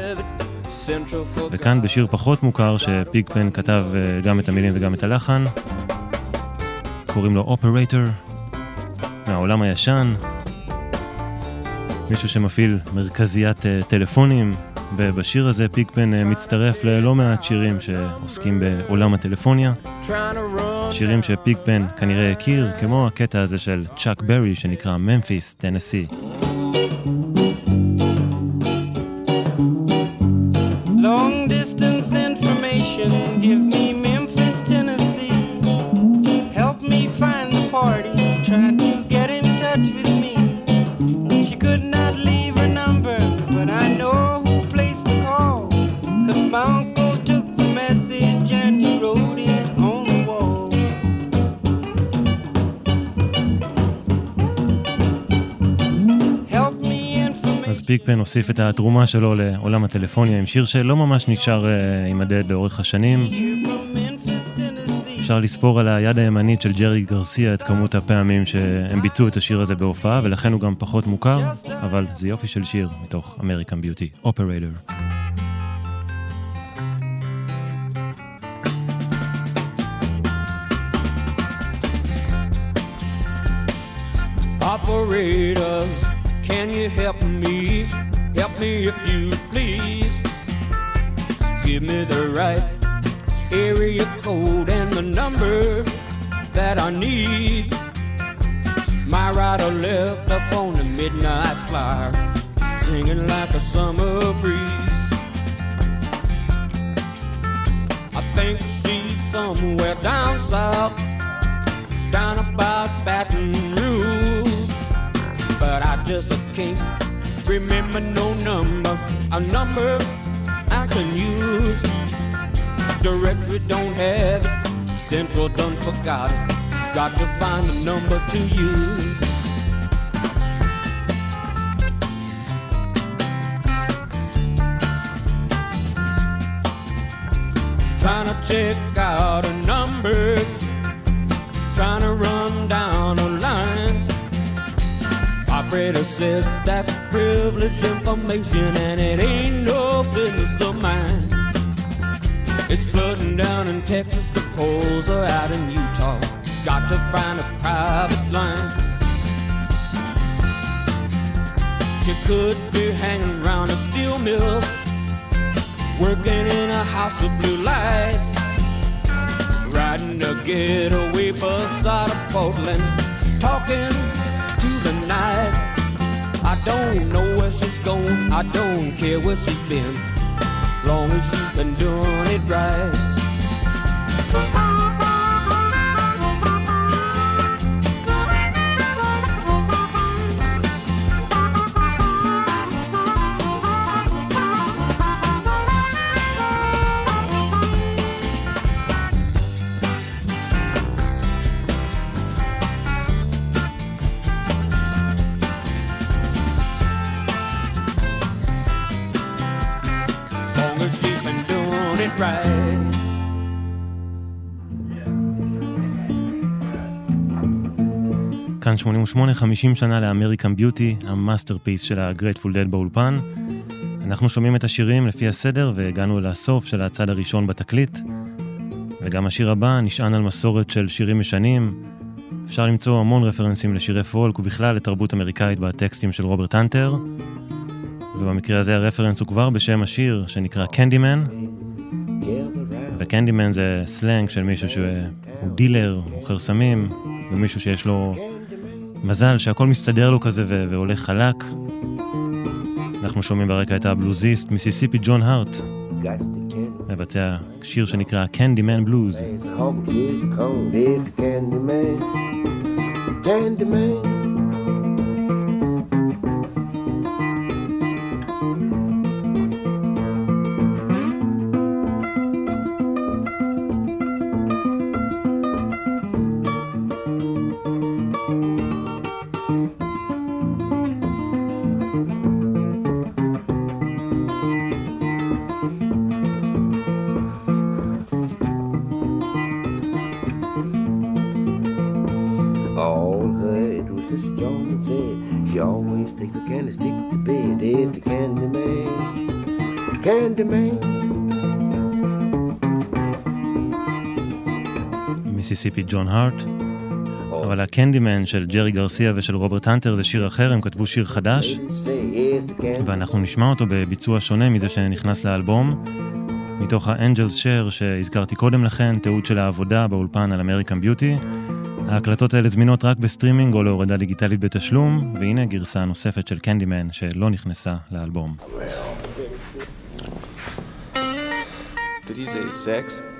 וכאן בשיר פחות מוכר שפיגפן כתב אה, גם את המילים וגם את הלחן. קוראים לו Operator, מהעולם הישן, מישהו שמפעיל מרכזיית אה, טלפונים, ובשיר הזה פיגפן אה, מצטרף ללא מעט שירים שעוסקים בעולם הטלפוניה. שירים שפיגפן כנראה הכיר, כמו הקטע הזה של צ'אק ברי שנקרא ממפיס, טנסי. Give me פיגפן הוסיף את התרומה שלו לעולם הטלפוניה עם שיר שלא ממש נשאר אה, יימדד לאורך השנים. אפשר לספור על היד הימנית של ג'רי גרסיה את כמות הפעמים שהם ביצעו את השיר הזה בהופעה, ולכן הוא גם פחות מוכר, אבל זה יופי של שיר מתוך אמריקן ביוטי, אופרייטור. Operator, can you help me? Help me if you please. Give me the right area code and the number that I need. My rider left up on the midnight flyer, singing like a summer breeze. I think she's somewhere down south, down about Baton Rouge. But I just can't remember no number, a number I can use. Directory don't have it, Central done forgot it. Got to find a number to use. Trying to check out a number, trying to run down. Operator said that's privileged information and it ain't no business of mine. It's flooding down in Texas, the polls are out in Utah. Got to find a private line. You could be hanging around a steel mill, working in a house of blue lights, riding a getaway bus out of Portland, talking to the I don't know where she's going, I don't care where she's been, long as she's been doing it right. 1988, 50 שנה ל-American Beauty, ה-masterpiece של ה-Grateful Dead באולפן. אנחנו שומעים את השירים לפי הסדר והגענו לסוף של הצד הראשון בתקליט. וגם השיר הבא נשען על מסורת של שירים ישנים. אפשר למצוא המון רפרנסים לשירי פולק ובכלל לתרבות אמריקאית בטקסטים של רוברט הנטר. ובמקרה הזה הרפרנס הוא כבר בשם השיר שנקרא Candyman. ו-Candyman זה סלנג של מישהו שהוא דילר, מוכר סמים, ומישהו שיש לו מזל שהכל מסתדר לו כזה ו- והולך חלק. אנחנו שומעים ברקע את הבלוזיסט מיסיסיפי ג'ון הארט, מבצע שיר שנקרא קנדימן בלוז. There's מיסיסיפי ג'ון הארט. אבל ה-Candyman של ג'רי גרסיה ושל רוברט הנטר זה שיר אחר, הם כתבו שיר חדש, ואנחנו נשמע אותו בביצוע שונה מזה שנכנס לאלבום, מתוך ה-Angels Share שהזכרתי קודם לכן, תיעוד של העבודה באולפן על American Beauty. ההקלטות האלה זמינות רק בסטרימינג או להורדה דיגיטלית בתשלום, והנה גרסה נוספת של Candyman שלא נכנסה לאלבום. Did he say sex?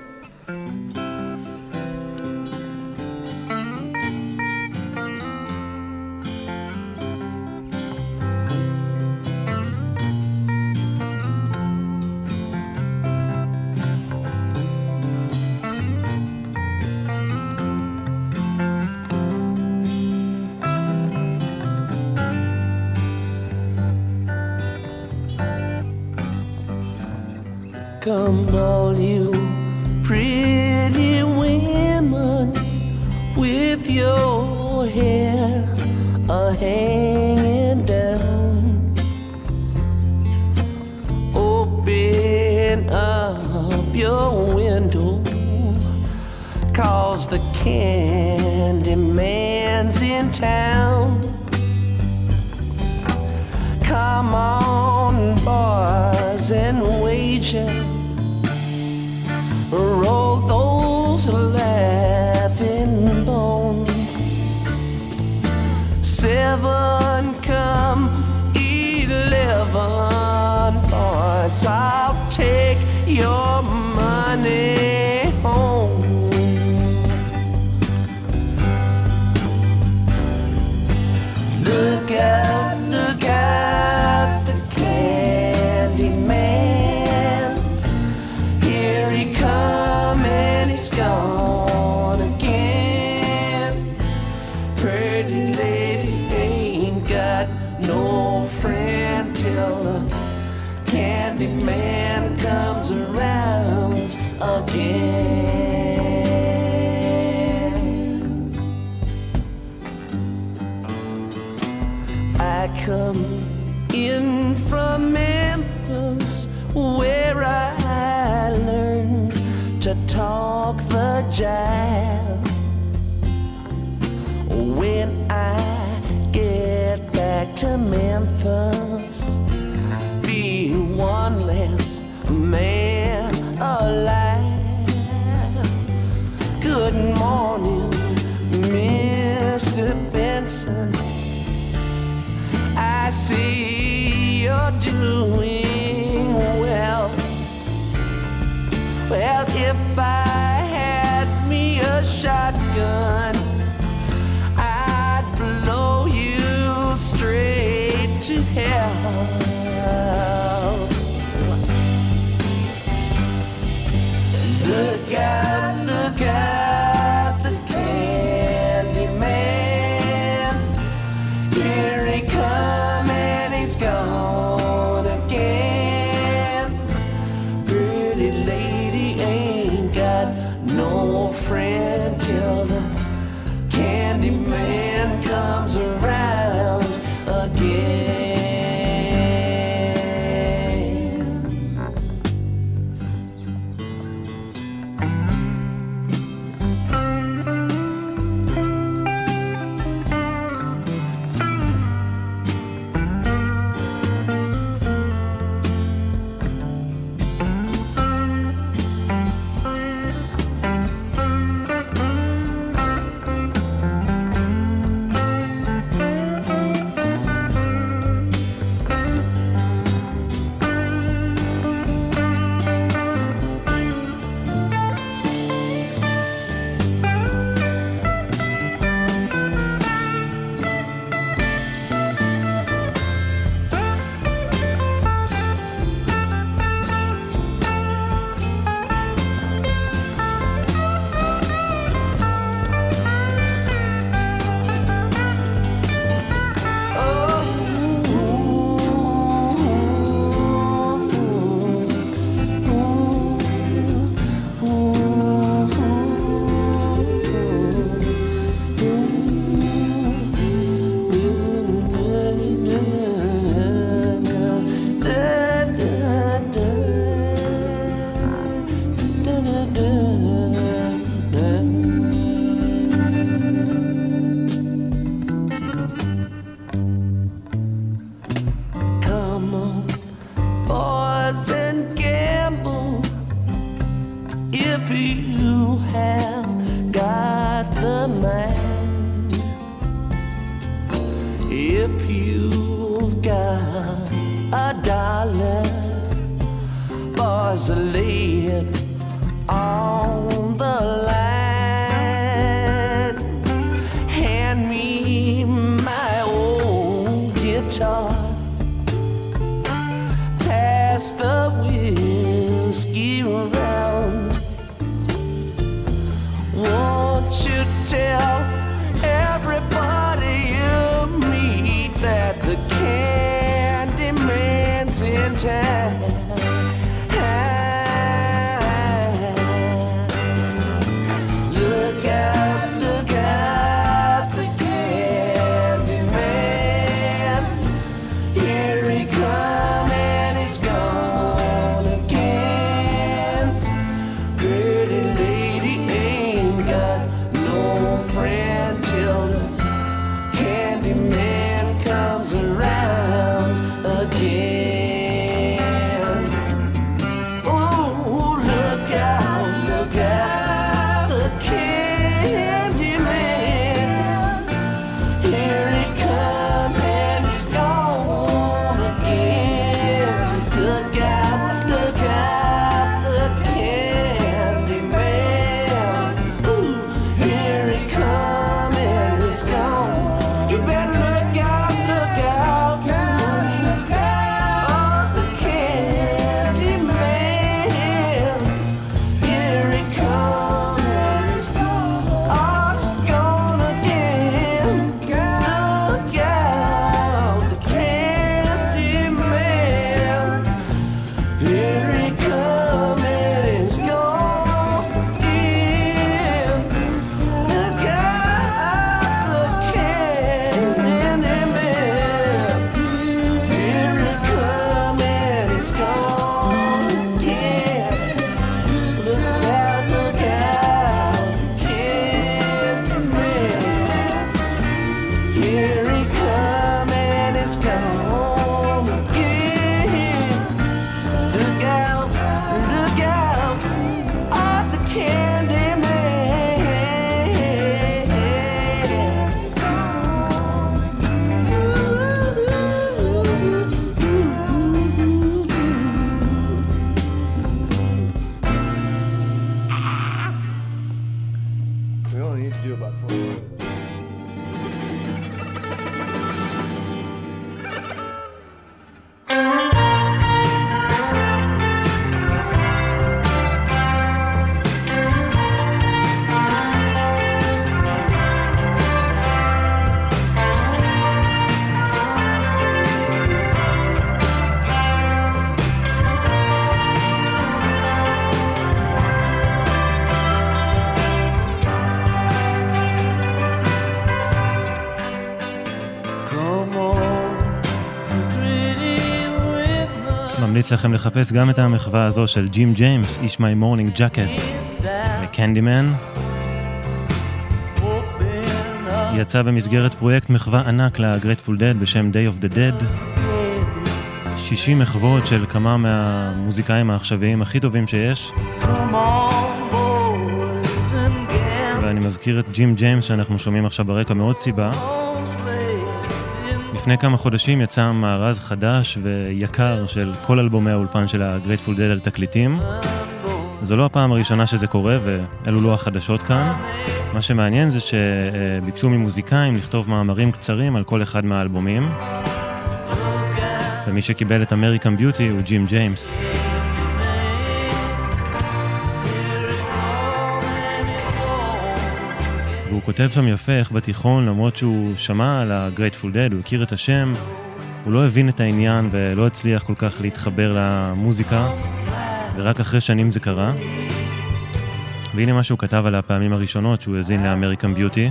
Bye. ממליץ לכם לחפש גם את המחווה הזו של ג'ים ג'יימס, איש My Morning Jacket, ו-Candyman. יצאה במסגרת פרויקט מחווה ענק ל-Grateful Dead בשם Day of the Dead. 60 מחוות של כמה מהמוזיקאים העכשוויים הכי טובים שיש. ואני מזכיר את ג'ים ג'יימס שאנחנו שומעים עכשיו ברקע מעוד סיבה. לפני כמה חודשים יצא מארז חדש ויקר של כל אלבומי האולפן של ה-Grateful Dead על תקליטים. זו לא הפעם הראשונה שזה קורה, ואלו לא החדשות כאן. מה שמעניין זה שביקשו ממוזיקאים לכתוב מאמרים קצרים על כל אחד מהאלבומים. ומי שקיבל את American Beauty הוא ג'ים ג'יימס. והוא כותב שם יפה איך בתיכון, למרות שהוא שמע על ה-Grateful Dead, הוא הכיר את השם, הוא לא הבין את העניין ולא הצליח כל כך להתחבר למוזיקה, ורק אחרי שנים זה קרה. והנה מה שהוא כתב על הפעמים הראשונות שהוא האזין לאמריקן ביוטי.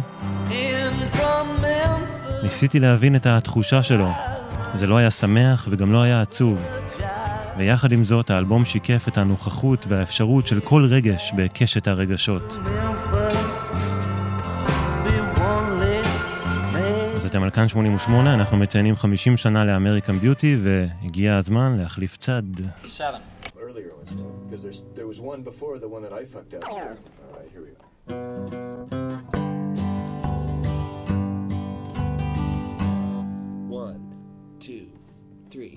ניסיתי להבין את התחושה שלו. זה לא היה שמח וגם לא היה עצוב. ויחד עם זאת, האלבום שיקף את הנוכחות והאפשרות של כל רגש בקשת הרגשות. אתם על כאן 88, אנחנו מציינים 50 שנה לאמריקן ביוטי, והגיע הזמן להחליף צד. Seven. Earlier ones, though, because there's there was one before the one that I fucked up. All right, here we go. One, two, three.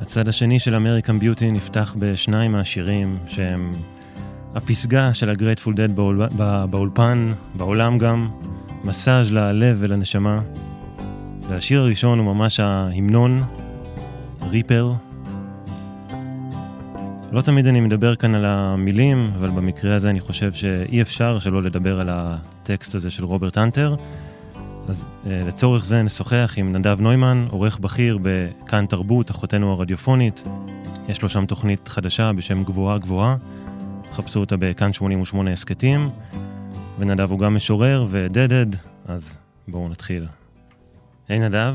הצד השני של אמריקן ביוטי נפתח בשניים מהשירים שהם הפסגה של הגרייטפול דד באול... בא- באולפן, בעולם גם, מסאז' ללב ולנשמה. והשיר הראשון הוא ממש ההמנון, ריפר. לא תמיד אני מדבר כאן על המילים, אבל במקרה הזה אני חושב שאי אפשר שלא לדבר על הטקסט הזה של רוברט הנטר. אז אה, לצורך זה נשוחח עם נדב נוימן, עורך בכיר בכאן תרבות, אחותנו הרדיופונית. יש לו שם תוכנית חדשה בשם גבוהה גבוהה. חפשו אותה בכאן 88 הסכתים. ונדב הוא גם משורר ודדד, אז בואו נתחיל. היי נדב.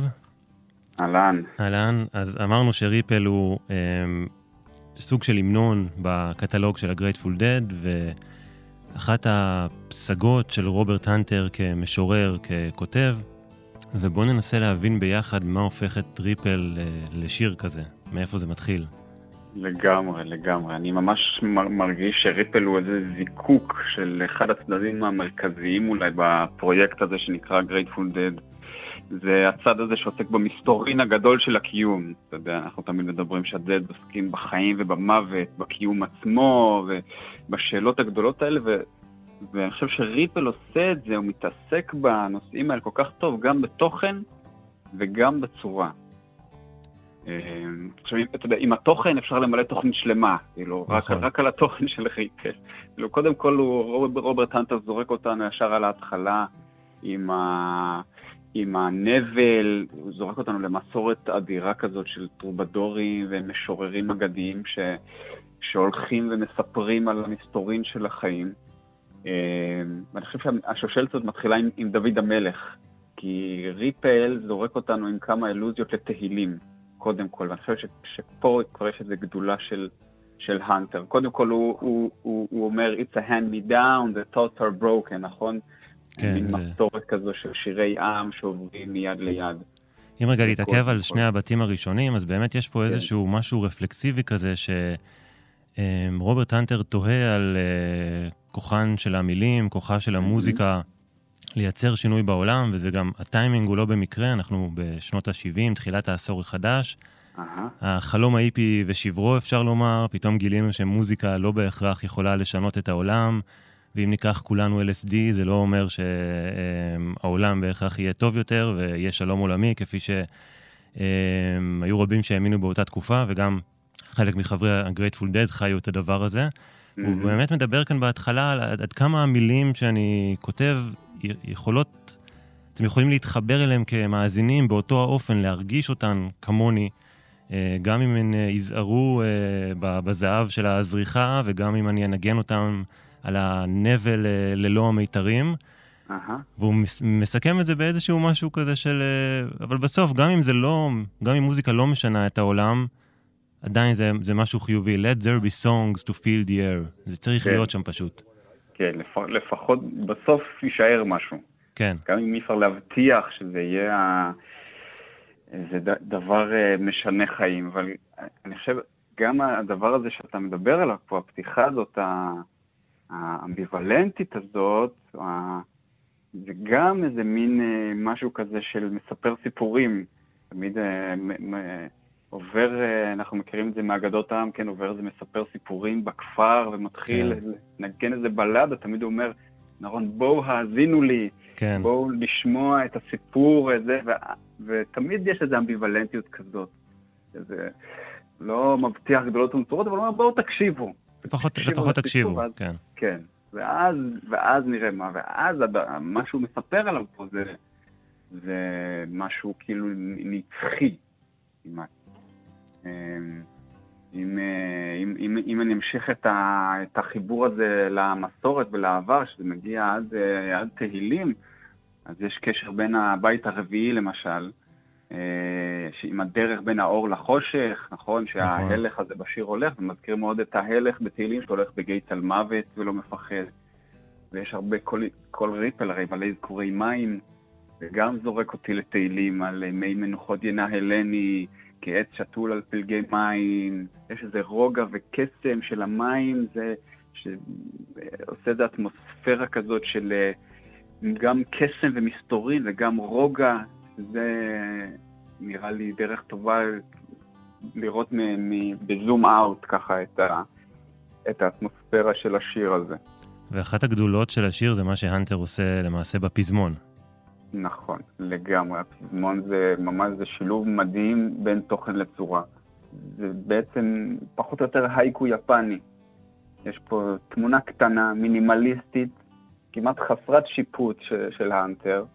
אהלן. אהלן, אז אמרנו שריפל הוא אה, סוג של המנון בקטלוג של הגרייטפול דד, ואחת הפסגות של רוברט הנטר כמשורר, ככותב, ובואו ננסה להבין ביחד מה הופך את ריפל אה, לשיר כזה, מאיפה זה מתחיל. לגמרי, לגמרי. אני ממש מר- מרגיש שריפל הוא איזה זיקוק של אחד הצדדים המרכזיים אולי בפרויקט הזה שנקרא Grateful Dead. זה הצד הזה שעוסק במסתורין הגדול של הקיום. אתה יודע, אנחנו תמיד מדברים שהדד עוסקים בחיים ובמוות, בקיום עצמו ובשאלות הגדולות האלה, ו... ואני חושב שריפל עושה את זה, הוא מתעסק בנושאים האלה כל כך טוב, גם בתוכן וגם בצורה. עכשיו, אתה יודע, עם התוכן אפשר למלא תוכנית שלמה, כאילו, רק, נכון. רק על התוכן של ריפל. כאילו, קודם כל, הוא, רוברט, הנטר זורק אותנו ישר על ההתחלה עם, ה, עם הנבל, הוא זורק אותנו למסורת אדירה כזאת של טרובדורים ומשוררים אגדיים ש, שהולכים ומספרים על המסתורין של החיים. ואני חושב שהשושלת הזאת מתחילה עם, עם דוד המלך, כי ריפל זורק אותנו עם כמה אלוזיות לתהילים, קודם כל, ואני חושב שפה כבר יש איזו גדולה של, של הנטר. קודם כל הוא, הוא, הוא, הוא אומר, It's a hand me down, the thoughts are broken, נכון? כן, מין זה- מסורת כזו של שירי עם שעוברים מיד ליד. אם רגע להתעכב על שני הבתים הראשונים, אז באמת יש פה כן. איזשהו משהו רפלקסיבי כזה, שרוברט הנטר תוהה על אה, כוחן של המילים, כוחה של המוזיקה לייצר שינוי בעולם, וזה גם, הטיימינג הוא לא במקרה, אנחנו בשנות ה-70, תחילת העשור החדש. אהה. החלום האיפי ושברו, אפשר לומר, פתאום גילינו שמוזיקה לא בהכרח יכולה לשנות את העולם, ואם ניקח כולנו LSD, זה לא אומר שהעולם בהכרח יהיה טוב יותר ויהיה שלום עולמי, כפי שהיו רבים שהאמינו באותה תקופה, וגם חלק מחברי ה-Grateful Dead חיו את הדבר הזה. הוא מהמם. באמת מדבר כאן בהתחלה על עד כמה המילים שאני כותב יכולות, אתם יכולים להתחבר אליהם כמאזינים באותו האופן, להרגיש אותן כמוני, אה, גם אם הן אה, יזהרו אה, בזהב של הזריחה, וגם אם אני אנגן אותם על הנבל ללא המיתרים. אהה. והוא מס- מסכם את זה באיזשהו משהו כזה של... אבל בסוף, גם אם זה לא... גם אם מוזיקה לא משנה את העולם, עדיין זה, זה משהו חיובי. Let there be songs to fill the air. זה צריך כן. להיות שם פשוט. כן, לפ... לפחות בסוף יישאר משהו. כן. גם אם אי אפשר להבטיח שזה יהיה ה... איזה ד... דבר אה, משנה חיים, אבל אני חושב, גם הדבר הזה שאתה מדבר עליו פה, הפתיחה הזאת, האמביוולנטית הזאת, ה... זה גם איזה מין אה, משהו כזה של מספר סיפורים. תמיד אה, עובר, אה, אנחנו מכירים את זה מאגדות העם, כן, עובר איזה מספר סיפורים בכפר ומתחיל כן. לנגן איזה בלדה, תמיד הוא אומר, נכון, בואו האזינו לי, כן. בואו לשמוע את הסיפור הזה, ו... ותמיד יש איזו אמביוולנטיות כזאת. זה לא מבטיח גדולות ונצורות, אבל הוא אומר, בואו תקשיבו. לפחות, תקשיבו לפחות תקשיבו, ואז- כן. כן. ואז, ואז נראה מה, ואז. מה שהוא מספר עליו פה זה, זה משהו כאילו נצחי כמעט. אמ, אם, אה, אם, אם, אם אני אמשיך את, ה, את החיבור הזה למסורת ולעבר, שזה מגיע עד, אה, עד תהילים, אז יש קשר בין הבית הרביעי למשל, אה, עם הדרך בין האור לחושך, נכון? שההלך הזה בשיר הולך, ומזכיר מאוד את ההלך בתהילים שהולך בגיא על מוות ולא מפחד. ויש הרבה, כל, כל ריפל הרי מלא אזכורי מים, וגם זורק אותי לתהילים על מי מנוחות ינהלני, כעץ שתול על פלגי מים, יש איזה רוגע וקסם של המים, זה שעושה איזו אטמוספירה כזאת של אה, גם קסם ומסתורין וגם רוגע, זה נראה לי דרך טובה לראות בזום אאוט ככה את, ה, את האטמוספירה של השיר הזה. ואחת הגדולות של השיר זה מה שהאנטר עושה למעשה בפזמון. נכון, לגמרי. הפזמון זה ממש, זה שילוב מדהים בין תוכן לצורה. זה בעצם פחות או יותר הייקו יפני. יש פה תמונה קטנה, מינימליסטית, כמעט חסרת שיפוט ש, של האנטר.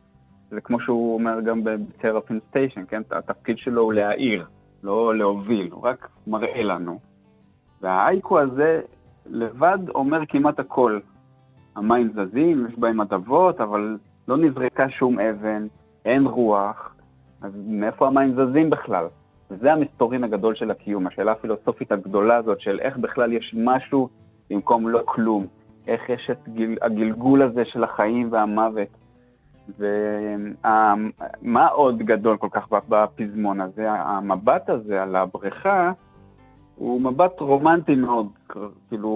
זה כמו שהוא אומר גם בטרפין סטיישן, כן? התפקיד שלו הוא להעיר, לא להוביל, הוא רק מראה לנו. וההייקו הזה לבד אומר כמעט הכל. המים זזים, יש בהם הדבות, אבל לא נזרקה שום אבן, אין רוח, אז מאיפה המים זזים בכלל? וזה המסתורין הגדול של הקיום, השאלה הפילוסופית הגדולה הזאת של איך בכלל יש משהו במקום לא כלום, איך יש את גיל, הגלגול הזה של החיים והמוות. ומה עוד גדול כל כך בפזמון הזה? המבט הזה על הבריכה הוא מבט רומנטי מאוד, כאילו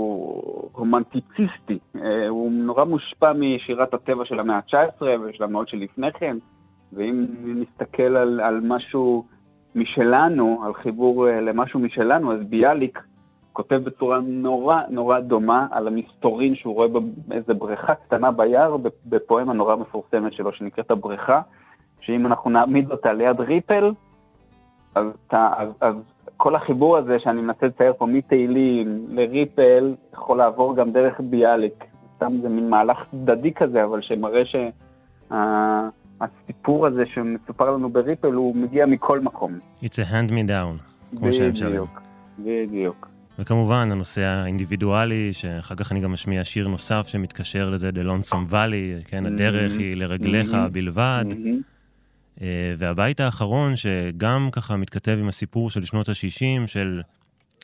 רומנטיציסטי. אה, הוא נורא מושפע משירת הטבע של המאה ה-19 ושל המאות שלפני כן, ואם נסתכל על, על משהו משלנו, על חיבור אה, למשהו משלנו, אז ביאליק כותב בצורה נורא נורא דומה על המסתורין שהוא רואה באיזה בריכה קטנה ביער, בפואמה נורא מפורסמת שלו שנקראת הבריכה, שאם אנחנו נעמיד אותה ליד ריפל, אז, אז, אז כל החיבור הזה שאני מנסה לצייר פה מתהילים לריפל, יכול לעבור גם דרך ביאליק. סתם זה מין מהלך צדדי כזה, אבל שמראה שהסיפור הזה שמסופר לנו בריפל, הוא מגיע מכל מקום. It's a hand me down, כמו שהם שרים. בדיוק, בדיוק. וכמובן, הנושא האינדיבידואלי, שאחר כך אני גם משמיע שיר נוסף שמתקשר לזה, The Lonesome Valley, כן, הדרך היא לרגליך בלבד. אה, והבית האחרון, שגם ככה מתכתב עם הסיפור של שנות ה-60, של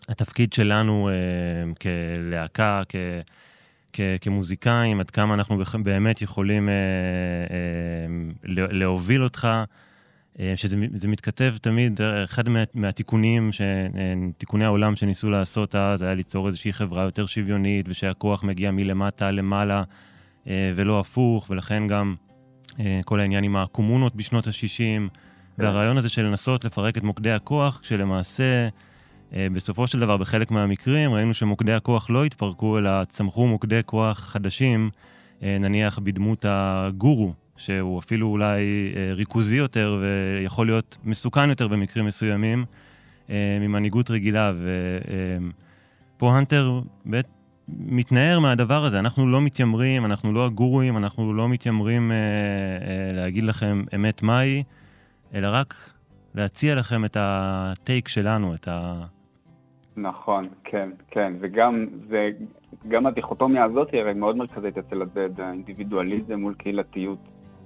התפקיד שלנו אה, כלהקה, כמוזיקאים, עד כמה אנחנו באמת יכולים אה, אה, להוביל אותך, אה, שזה מתכתב תמיד, אחד מה, מהתיקונים, אה, תיקוני העולם שניסו לעשות אז, היה ליצור איזושהי חברה יותר שוויונית, ושהכוח מגיע מלמטה למעלה, אה, ולא הפוך, ולכן גם אה, כל העניין עם הקומונות בשנות ה-60, והרעיון הזה של לנסות לפרק את מוקדי הכוח, כשלמעשה, אה, בסופו של דבר, בחלק מהמקרים, ראינו שמוקדי הכוח לא התפרקו, אלא צמחו מוקדי כוח חדשים, אה, נניח בדמות הגורו, שהוא אפילו אולי ריכוזי יותר ויכול להיות מסוכן יותר במקרים מסוימים, ממנהיגות רגילה. ופה הנטר מתנער מהדבר הזה, אנחנו לא מתיימרים, אנחנו לא הגורואים, אנחנו לא מתיימרים אה, אה, להגיד לכם אמת מהי, אלא רק להציע לכם את הטייק שלנו, את ה... נכון, כן, כן, וגם זה, גם הדיכוטומיה הזאת היא הרי מאוד מרכזית אצל הדד, האינדיבידואליזם מול קהילתיות.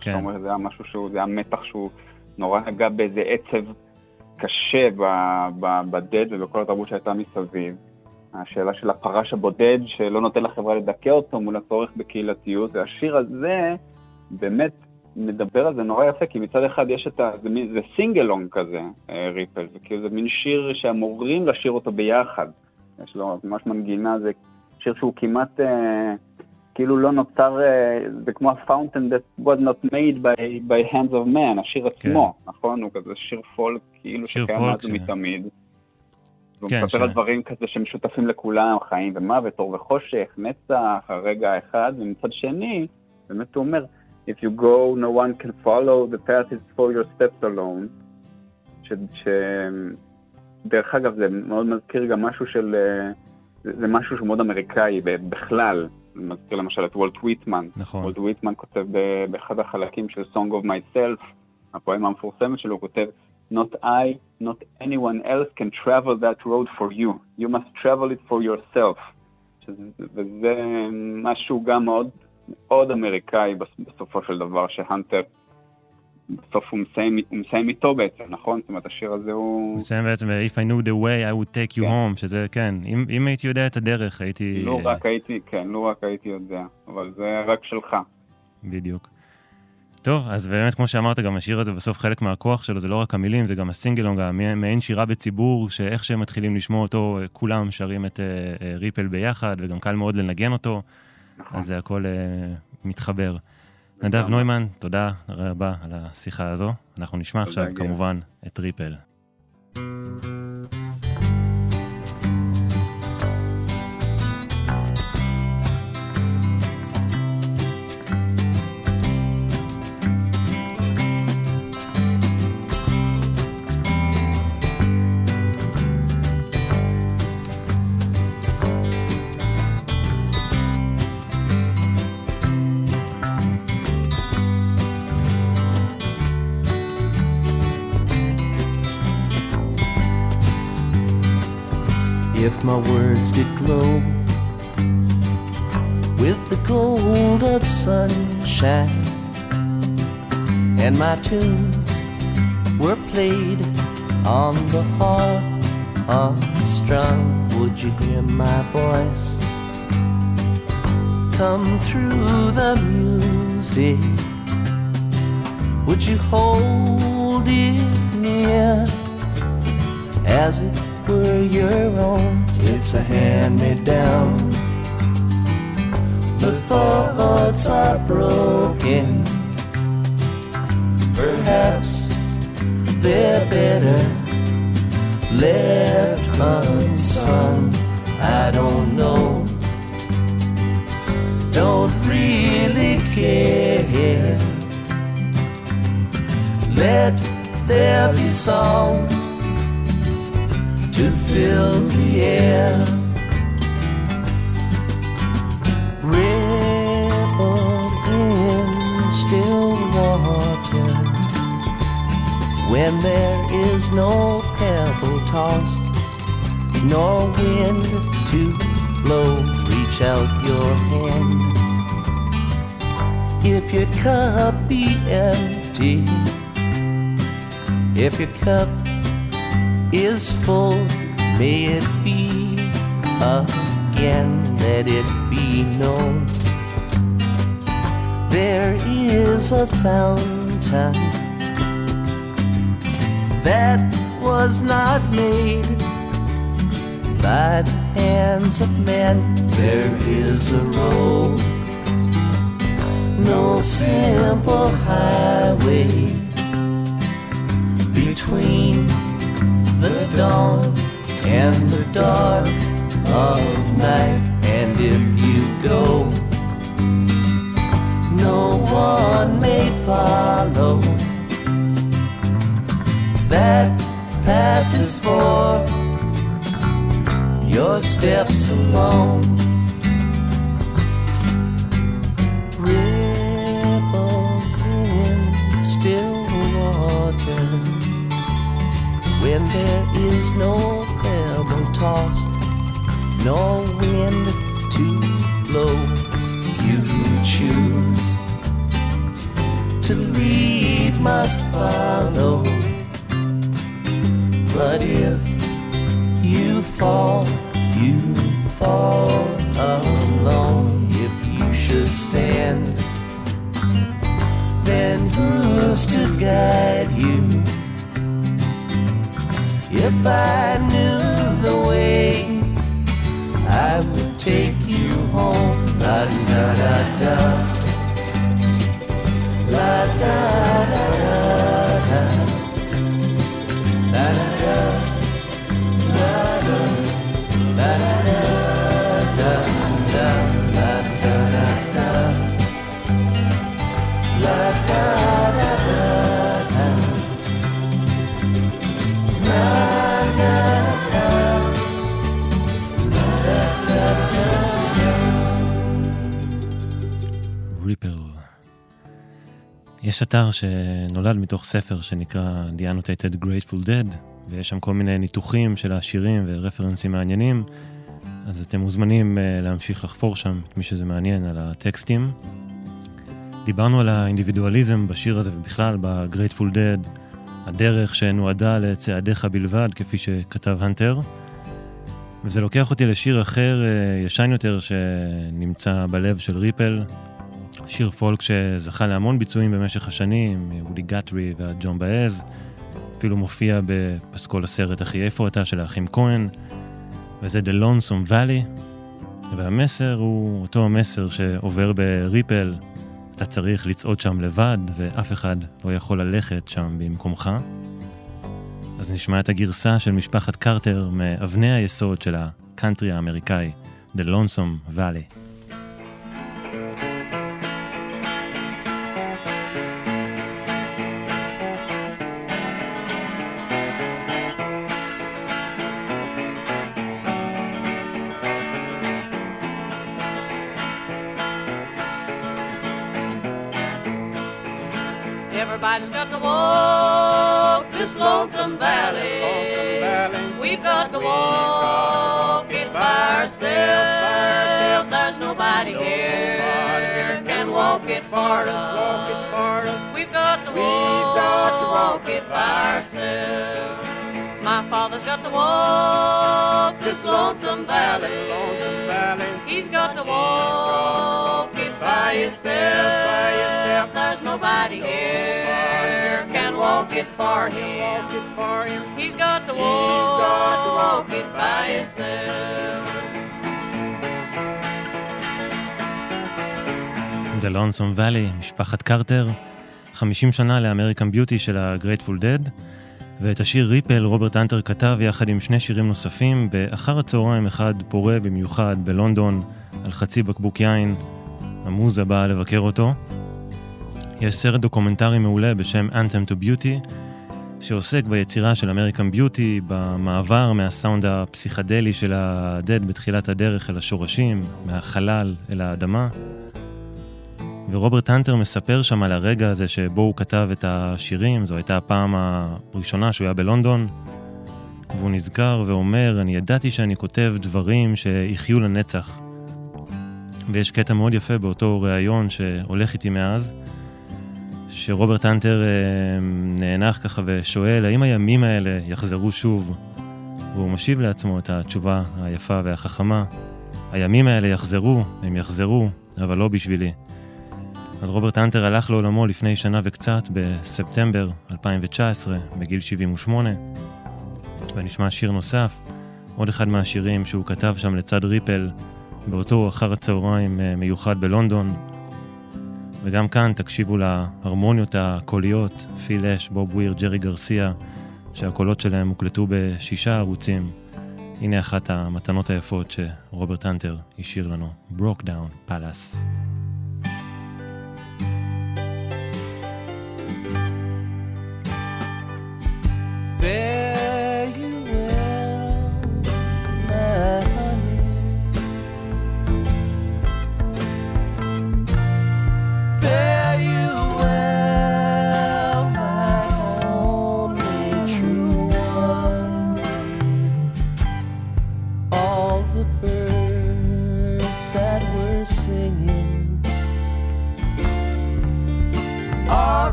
כן. אומר, זה היה משהו שהוא, זה היה מתח שהוא נורא נגע באיזה עצב קשה ב-Dead ובכל התרבות שהייתה מסביב. השאלה של הפרש הבודד שלא נותן לחברה לדכא אותו מול הצורך בקהילתיות, והשיר הזה באמת מדבר על זה נורא יפה, כי מצד אחד יש את ה... זה, זה singalong כזה, אה, Ripple, זה כאילו זה מין שיר שאמורים לשיר אותו ביחד. יש לו ממש מנגינה, זה שיר שהוא כמעט אה, כאילו לא נוצר, אה, זה כמו ה-fountain that was not made by, by hands of man, השיר עצמו, כן. נכון? הוא כזה שיר פולק, כאילו שקיים מאז ומתמיד. והוא כן, מספר על דברים כזה שמשותפים לכולם, חיים ומוות, אור וחושך, נצח, הרגע האחד, ומצד שני, באמת הוא אומר, If you go, no one can follow, the path is for your steps alone. ש... ש... דרך אגב, זה מאוד מזכיר גם משהו של... זה, זה משהו שהוא מאוד אמריקאי בכלל. זה מזכיר למשל את וולט ויטמן. נכון. וולט ויטמן כותב באחד החלקים של Song of Myself, הפואמה המפורסמת שלו, הוא כותב not I, not anyone else can travel that road for you. You must travel it for yourself. וזה משהו גם מאוד, מאוד אמריקאי בסופו של דבר, שהאנטר, בסוף הוא מסיים, הוא מסיים איתו בעצם, נכון? זאת אומרת, השיר הזה הוא... הוא מסיים בעצם, If I knew the way, I would take you כן. home, שזה, כן, אם, אם הייתי יודע את הדרך, הייתי... לא רק הייתי, כן, לא רק הייתי יודע, אבל זה רק שלך. בדיוק. טוב, אז באמת, כמו שאמרת, גם השיר הזה בסוף חלק מהכוח שלו, זה לא רק המילים, זה גם ה-singalong, המעין שירה בציבור, שאיך שהם מתחילים לשמוע אותו, כולם שרים את אה, אה, Ripple ביחד, וגם קל מאוד לנגן אותו, נכון. אז זה הכל אה, מתחבר. נדב נוימן, תודה רבה על השיחה הזו. אנחנו נשמע עכשיו, כמובן, את Ripple. thank you my words did glow with the gold of sunshine. And my tunes were played on the harp unstrung would you hear my voice come through the music? Would you hold it near as it were your own it's a hand-me-down the thoughts are broken Perhaps they're better left unsung. I don't know. Don't really care. Let there be songs to fill the air. Ripple in still water when there is no pebble tossed, nor wind to blow, reach out your hand. If your cup be empty, if your cup is full, may it be again, let it be known. There is a fountain that was not made by the hands of men. There is a road, no simple highway between dawn and the dark of night. And if you go, no one may follow that path is for your steps alone. When there is no pebble tossed, no wind to blow. You choose to lead, must follow. But if you fall, you fall alone. If you should stand, then who's to guide you? If I knew the way, I would take you home. La da da da. La da da da da. La da da. La da. La da da יש אתר שנולד מתוך ספר שנקרא The Annotated Grateful Dead, ויש שם כל מיני ניתוחים של השירים ורפרנסים מעניינים, אז אתם מוזמנים אה, להמשיך לחפור שם, את מי שזה מעניין, על הטקסטים. דיברנו על האינדיבידואליזם בשיר הזה ובכלל ב-Grateful Dead, הדרך שנועדה לצעדיך בלבד, כפי שכתב הנטר. וזה לוקח אותי לשיר אחר, אה, ישן יותר, שנמצא בלב של ריפל, שיר פולק שזכה להמון ביצועים במשך השנים, וודי גאתרי וג'ואן באאז, אפילו מופיע בפסקול הסרט "אחי איפה אתה" של האחים כהן, וזה The Lonesome Valley, והמסר הוא אותו המסר שעובר ב-Ripple, אתה צריך לצעוד שם לבד, ואף אחד לא יכול ללכת שם במקומך. אז נשמע את הגרסה של משפחת קרטר מאבני היסוד של הקאנטרי האמריקאי, The Lonesome Valley. To walk this lonesome valley. He's got to walk it by himself. There's nobody here can walk it for him. He's got to walk it by himself. The Lonesome Valley, משפחת קרטר, 50 שנה לאמריקן ביוטי של ה-Grateful Dead, ואת השיר Ripple רוברט הנטר כתב יחד עם שני שירים נוספים באחר הצהריים אחד פורה במיוחד בלונדון על חצי בקבוק יין. המוזה באה לבקר אותו. יש סרט דוקומנטרי מעולה בשם Anthem to Beauty, שעוסק ביצירה של American Beauty, במעבר מהסאונד הפסיכדלי של ה-Dead בתחילת הדרך אל השורשים, מהחלל אל האדמה. ורוברט הנטר מספר שם על הרגע הזה שבו הוא כתב את השירים, זו הייתה הפעם הראשונה שהוא היה בלונדון, והוא נזכר ואומר, אני ידעתי שאני כותב דברים שיחיו לנצח. ויש קטע מאוד יפה באותו ראיון שהולך איתי מאז, שרוברט הנטר אה, נאנח ככה ושואל, האם הימים האלה יחזרו שוב? והוא משיב לעצמו את התשובה היפה והחכמה, הימים האלה יחזרו, הם יחזרו, אבל לא בשבילי. אז רוברט אנטר הלך לעולמו לפני שנה וקצת, בספטמבר 2019, בגיל 78, ונשמע שיר נוסף, עוד אחד מהשירים שהוא כתב שם לצד ריפל, באותו אחר הצהריים אה, מיוחד בלונדון. וגם כאן תקשיבו להרמוניות הקוליות, פיל אש, בוב וויר, ג'רי גרסיה, שהקולות שלהם הוקלטו בשישה ערוצים. הנה אחת המתנות היפות שרוברט אנטר השאיר לנו, Broke Down there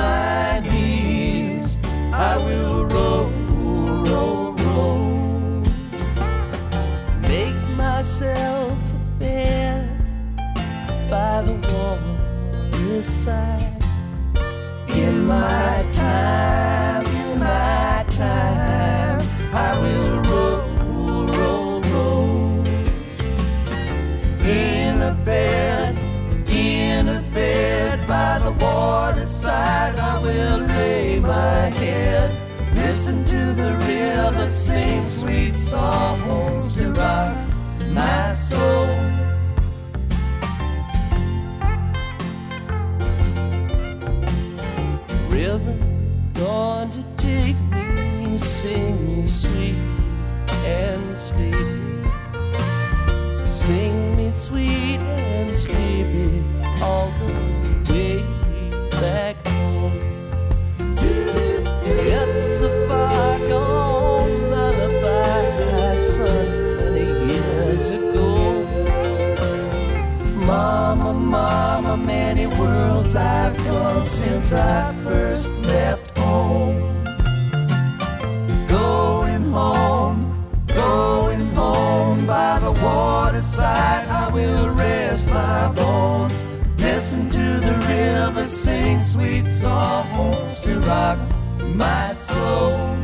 my knees. I will roll, roll, roll. Make myself a bed by the waterside. In my time, in my time, sing sweet songs to rock my soul. River, going to take me, sing me sweet and sleepy. Sing me sweet worlds I've gone since I first left home. Going home, going home by the waterside, I will rest my bones. Listen to the river sing sweet songs to rock my soul.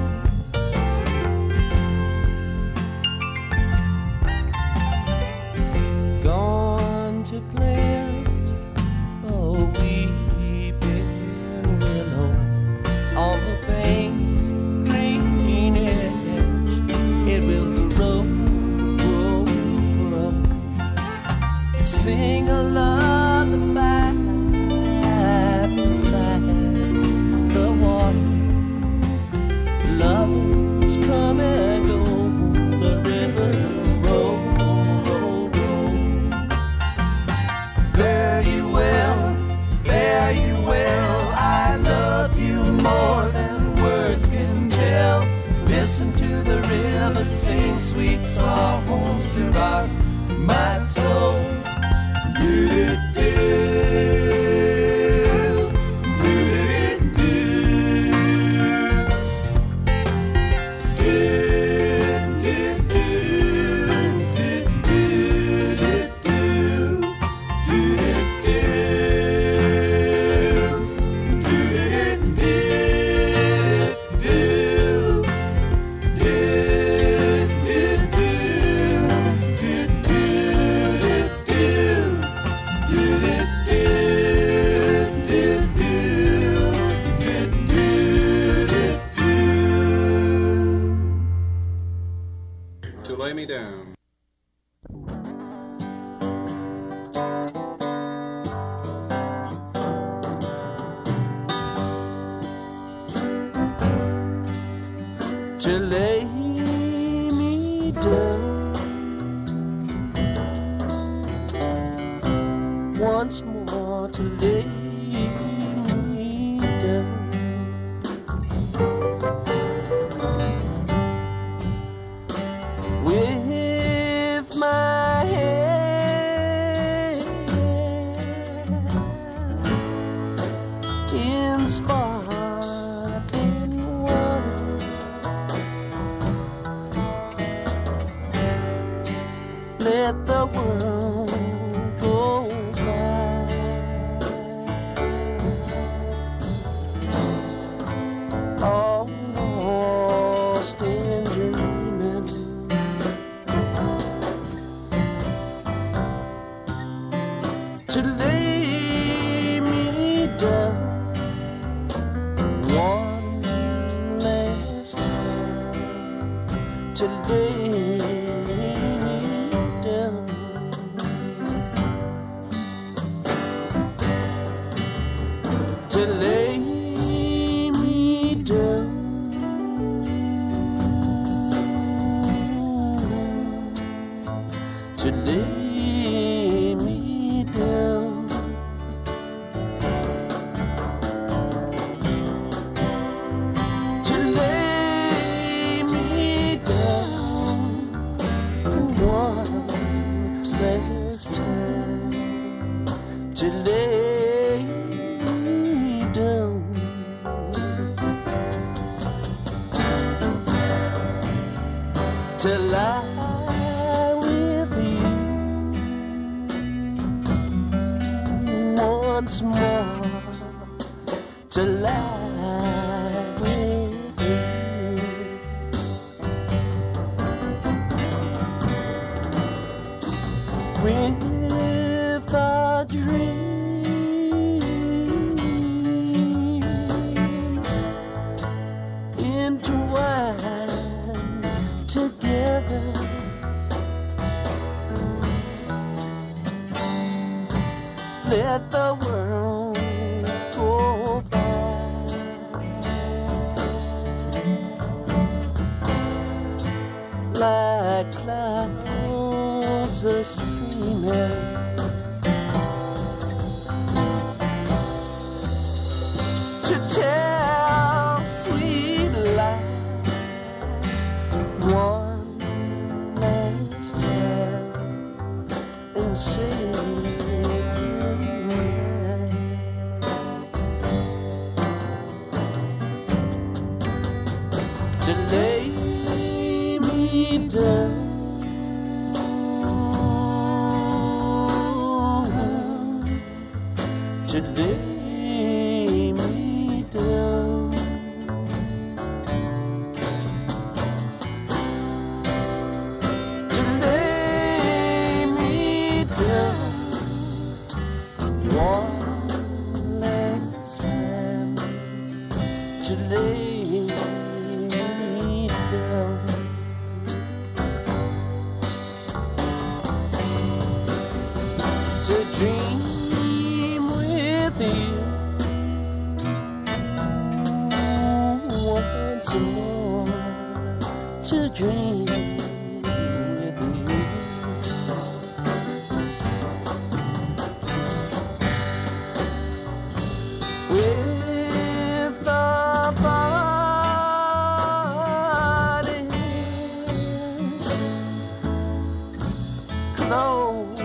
close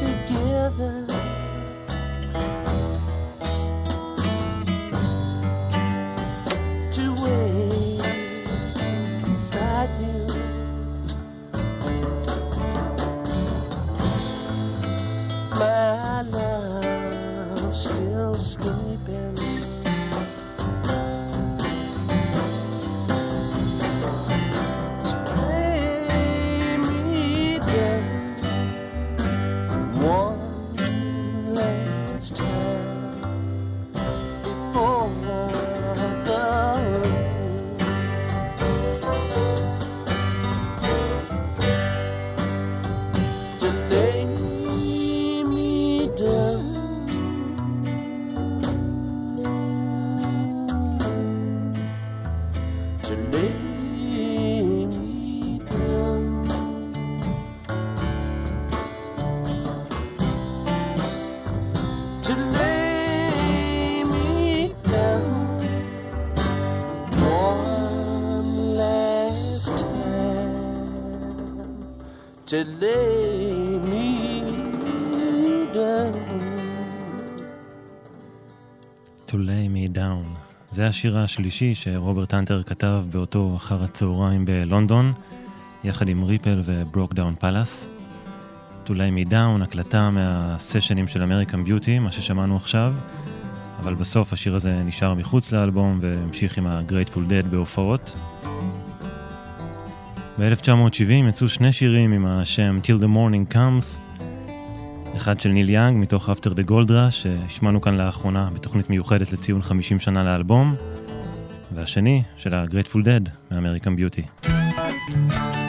together. To lay me down. To lay me down. זה השיר השלישי שרוברט הנטר כתב באותו אחר הצהריים בלונדון, יחד עם Ripple ו-Brokedown Palace. To lay me down, הקלטה מהסשנים של American Beauty, מה ששמענו עכשיו, אבל בסוף השיר הזה נשאר מחוץ לאלבום והמשיך עם ה-Grateful Dead בהופעות. ב-1970 יצאו שני שירים עם השם Till the Morning Comes, אחד של ניל יאנג מתוך After the Gold Rush, שהשמענו כאן לאחרונה בתוכנית מיוחדת לציון 50 שנה לאלבום, והשני של ה-Grateful Dead מאמריקן ביוטי. Till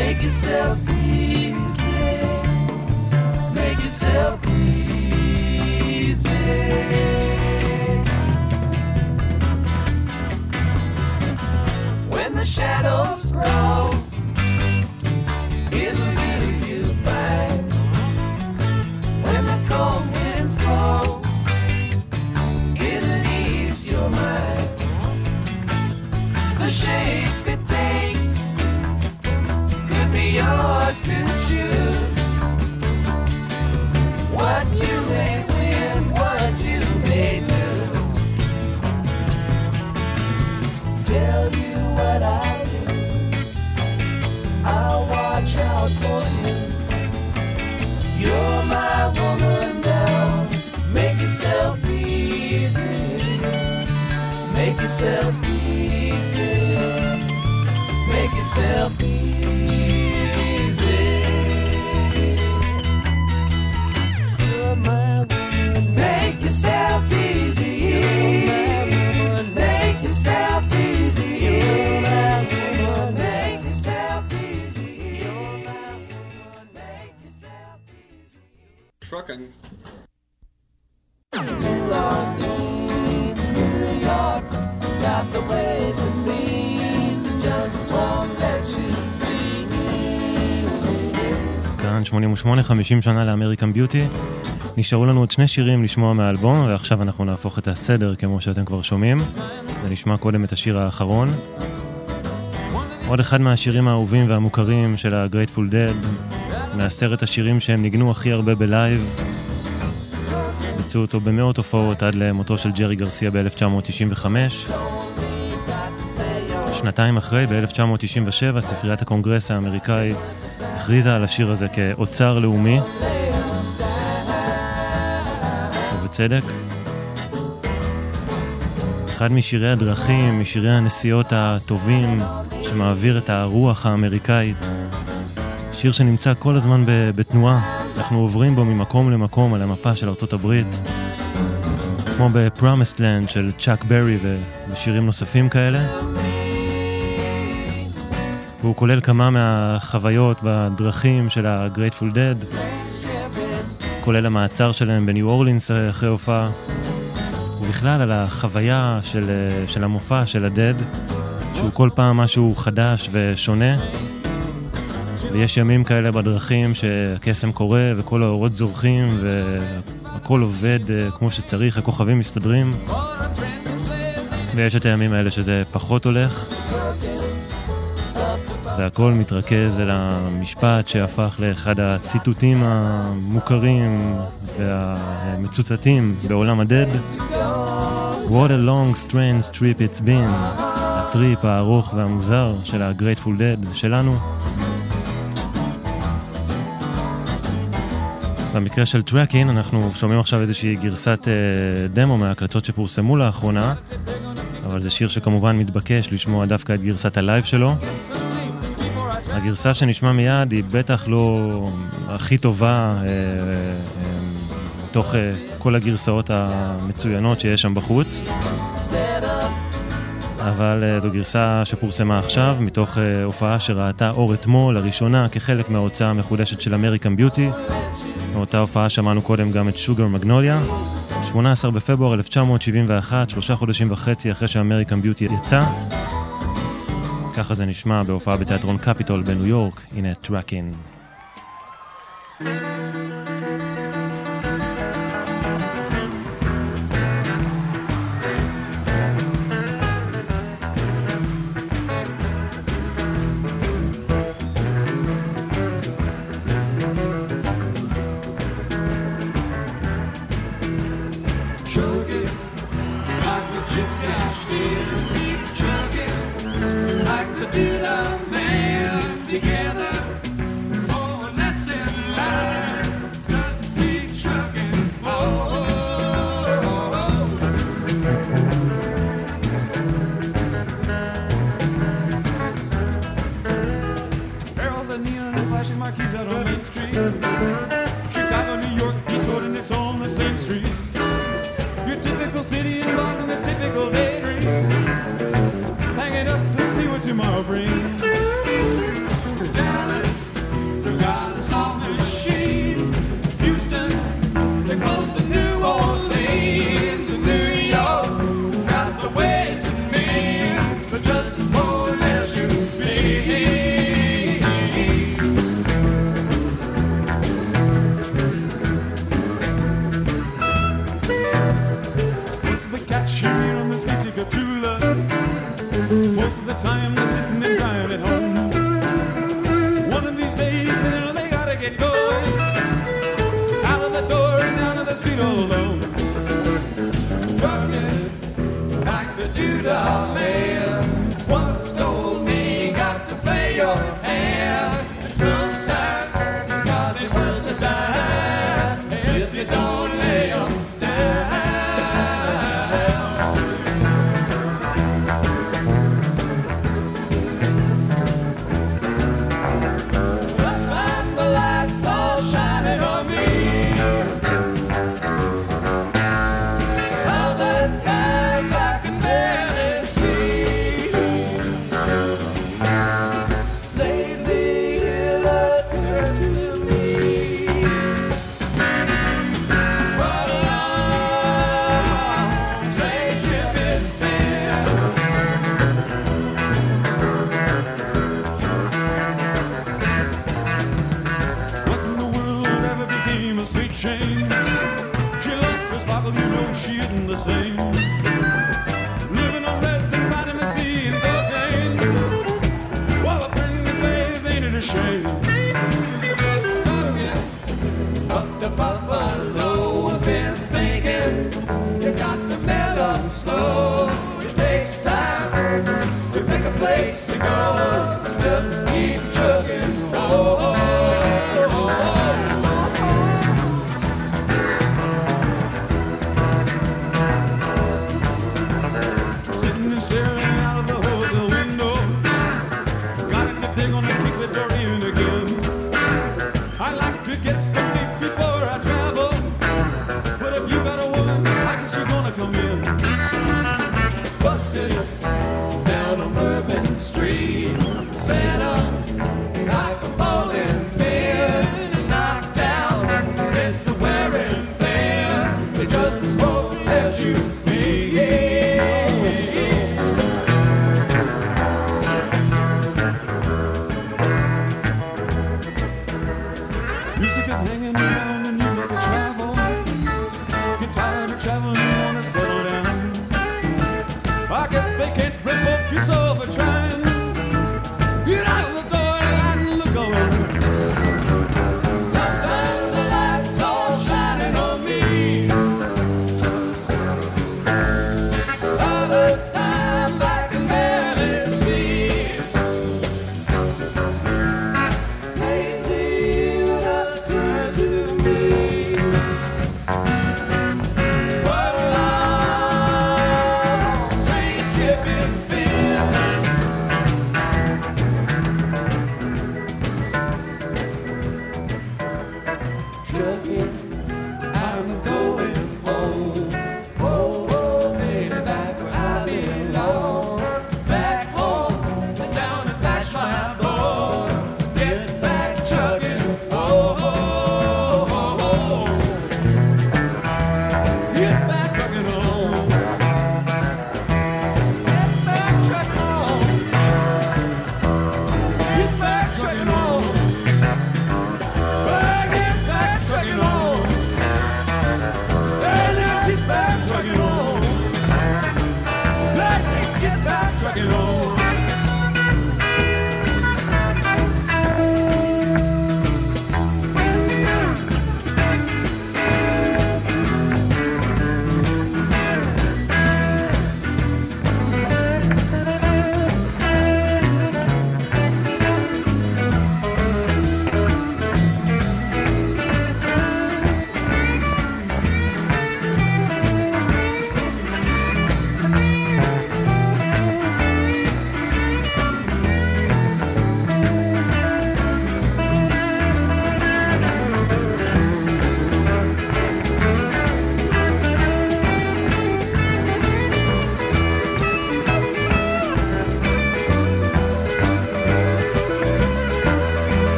Make yourself easy. Make yourself easy. When the shadows grow, 88, 50 שנה ל-American Beauty. נשארו לנו עוד שני שירים לשמוע מהאלבום, ועכשיו אנחנו נהפוך את הסדר כמו שאתם כבר שומעים. ונשמע קודם את השיר האחרון. עוד אחד מהשירים האהובים והמוכרים של ה-Grateful Dead, מעשרת השירים שהם ניגנו הכי הרבה בלייב. ביצעו אותו במאות הופעות עד למותו של ג'רי גרסיה ב-1995. שנתיים אחרי, ב-1997, ספריית הקונגרס האמריקאי הכריזה על השיר הזה כאוצר לאומי. ובצדק. אחד משירי הדרכים, משירי הנסיעות הטובים, שמעביר את הרוח האמריקאית. שיר שנמצא כל הזמן בתנועה, אנחנו עוברים בו ממקום למקום על המפה של ארצות הברית. כמו ב-Promised Land של צ'אק ברי ושירים נוספים כאלה. והוא כולל כמה מהחוויות בדרכים של ה-Grateful Dead, כולל המעצר שלהם בניו אורלינס אחרי הופעה, ובכלל על החוויה של, אה, של המופע של הדד, שהוא כל פעם משהו חדש ושונה. ויש ימים כאלה בדרכים שהקסם קורה וכל האורות זורחים והכל עובד אה, כמו שצריך, הכוכבים מסתדרים. ויש את הימים האלה שזה פחות הולך, והכל מתרכז אל המשפט שהפך לאחד הציטוטים המוכרים והמצוטטים בעולם ה-Dead. What a long strange trip it's been, הטריפ הארוך והמוזר של ה-Grateful Dead שלנו. במקרה של Truckin' אנחנו שומעים עכשיו איזושהי גרסת אה, דמו מההקלטות שפורסמו לאחרונה, אבל זה שיר שכמובן מתבקש לשמוע דווקא את גרסת הלייב שלו. הגרסה שנשמע מיד היא בטח לא הכי טובה אה, אה, אה, כל הגרסאות המצוינות שיש שם בחוץ. אבל אה, זו גרסה שפורסמה עכשיו, מתוך אה, הופעה שראתה אור אתמול, לראשונה כחלק מההוצאה המחודשת של American Beauty. מאותה הופעה שמענו קודם גם את Sugar Magnolia. 18 בפברואר 1971, שלושה חודשים וחצי אחרי ש American Beauty יצא. ככה זה נשמע בהופעה בתיאטרון קפיטול בניו יורק, הנה Truckin'. Chug Bye.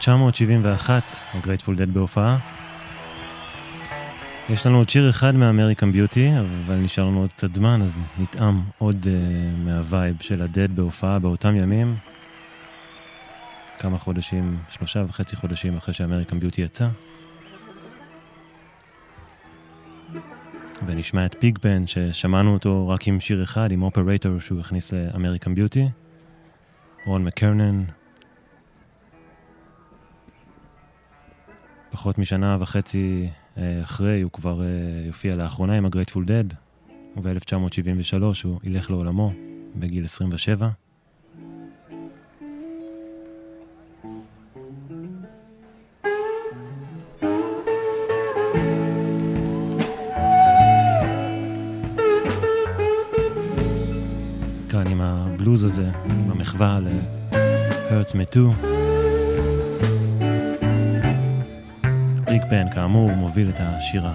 1971, ה-Grateful Dead בהופעה. יש לנו עוד שיר אחד מ-American Beauty, אבל נשאר לנו עוד קצת זמן, אז נטעם עוד אה, מה-vibe של ה-Dead בהופעה באותם ימים. כמה חודשים, שלושה וחצי חודשים אחרי ש American Beauty יצא. ונשמע את פיגפן, ששמענו אותו רק עם שיר אחד, עם Operator שהוא הכניס ל-American Beauty. רון מקרנן. פחות משנה וחצי אה, אחרי, הוא כבר אה, יופיע לאחרונה עם הגרייטפול דד, וב-1973 הוא ילך לעולמו בגיל 27. כאן עם הבלוז הזה, עם המחווה ל-Hurts Me Too. ביג בן, כאמור, מוביל את השירה.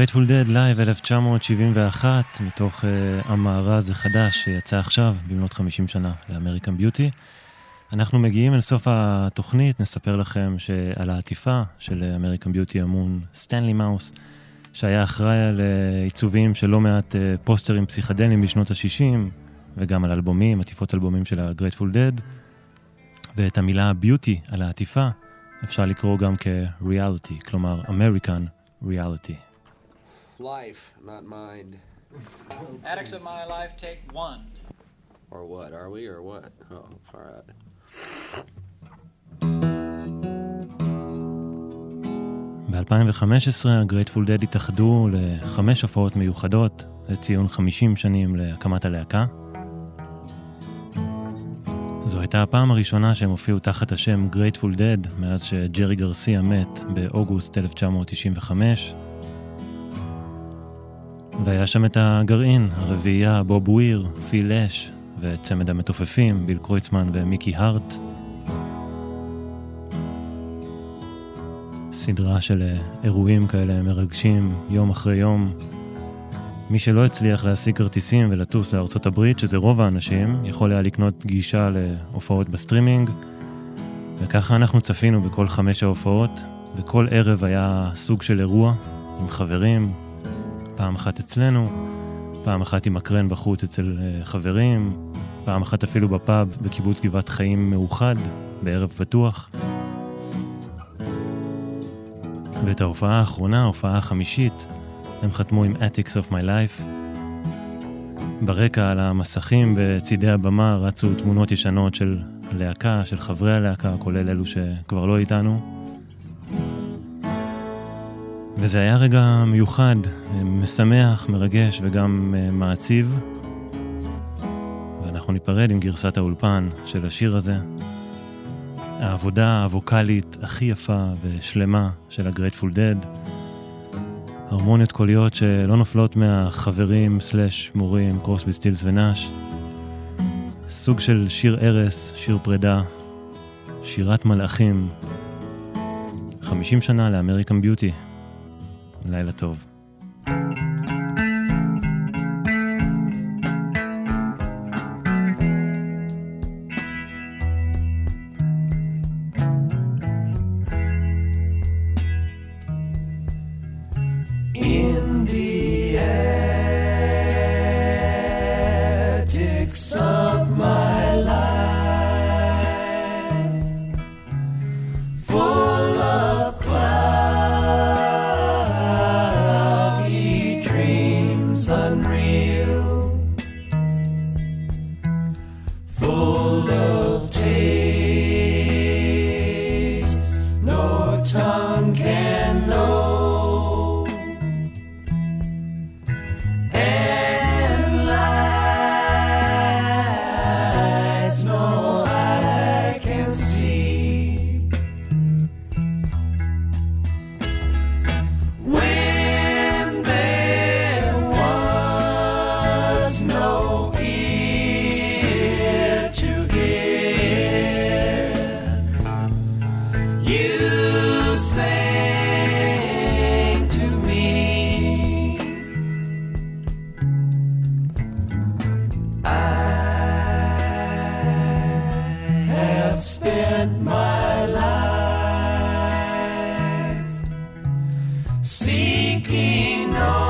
ה-Grateful Dead לייב 1971, מתוך אה, המארז החדש שיצא עכשיו, במלאת 50 שנה ל-American Beauty. אנחנו מגיעים אל סוף התוכנית, נספר לכם שעל העטיפה של American Beauty אמון סטנלי מאוס, שהיה אחראי על אה, עיצובים של לא מעט אה, פוסטרים פסיכדליים בשנות ה-60, וגם על אלבומים, עטיפות אלבומים של ה-Grateful Dead. ואת המילה Beauty על העטיפה אפשר לקרוא גם כ-reality, כלומר American reality. Life, not mind. Addicts of my life, take one. Or what? Are we or what? Oh, all right. ב-2015 הגרייטפול דד התאחדו לחמש הופעות מיוחדות לציון 50 שנים להקמת הלהקה. זו הייתה הפעם הראשונה שהם הופיעו תחת השם גרייטפול דד מאז שג'רי גרסיה מת באוגוסט 1995. והיה שם את הגרעין, הרביעייה, בוב וויר, פיל לש, וצמד המתופפים, ביל קרויצמן ומיקי הארט. סדרה של אה, אירועים כאלה מרגשים, יום אחרי יום. מי שלא הצליח להשיג כרטיסים ולטוס לארצות הברית, שזה רוב האנשים, יכול היה לקנות גישה להופעות בסטרימינג, וככה אנחנו צפינו בכל חמש ההופעות, וכל ערב היה סוג של אירוע עם חברים, פעם אחת אצלנו, פעם אחת עם הקרן בחוץ אצל אה, חברים, פעם אחת אפילו בפאב בקיבוץ גבעת חיים מאוחד, בערב פתוח. ואת ההופעה האחרונה, ההופעה החמישית, הם חתמו עם Attics of My Life. ברקע על המסכים בצידי הבמה רצו תמונות ישנות של הלהקה, של חברי הלהקה, כולל אלו שכבר לא איתנו. וזה היה רגע מיוחד, משמח, מרגש וגם אה, מעציב. ואנחנו ניפרד עם גרסת האולפן של השיר הזה. העבודה הווקאלית הכי יפה ושלמה של הגרייטפול דד. הרמוניות קוליות שלא נופלות מהחברים סלאש מורים, קרוסבי סטילס ונאש. סוג של שיר ערש, שיר פרידה, שירת מלאכים. 50 שנה לאמריקן ביוטי. לילה טוב. In seeking all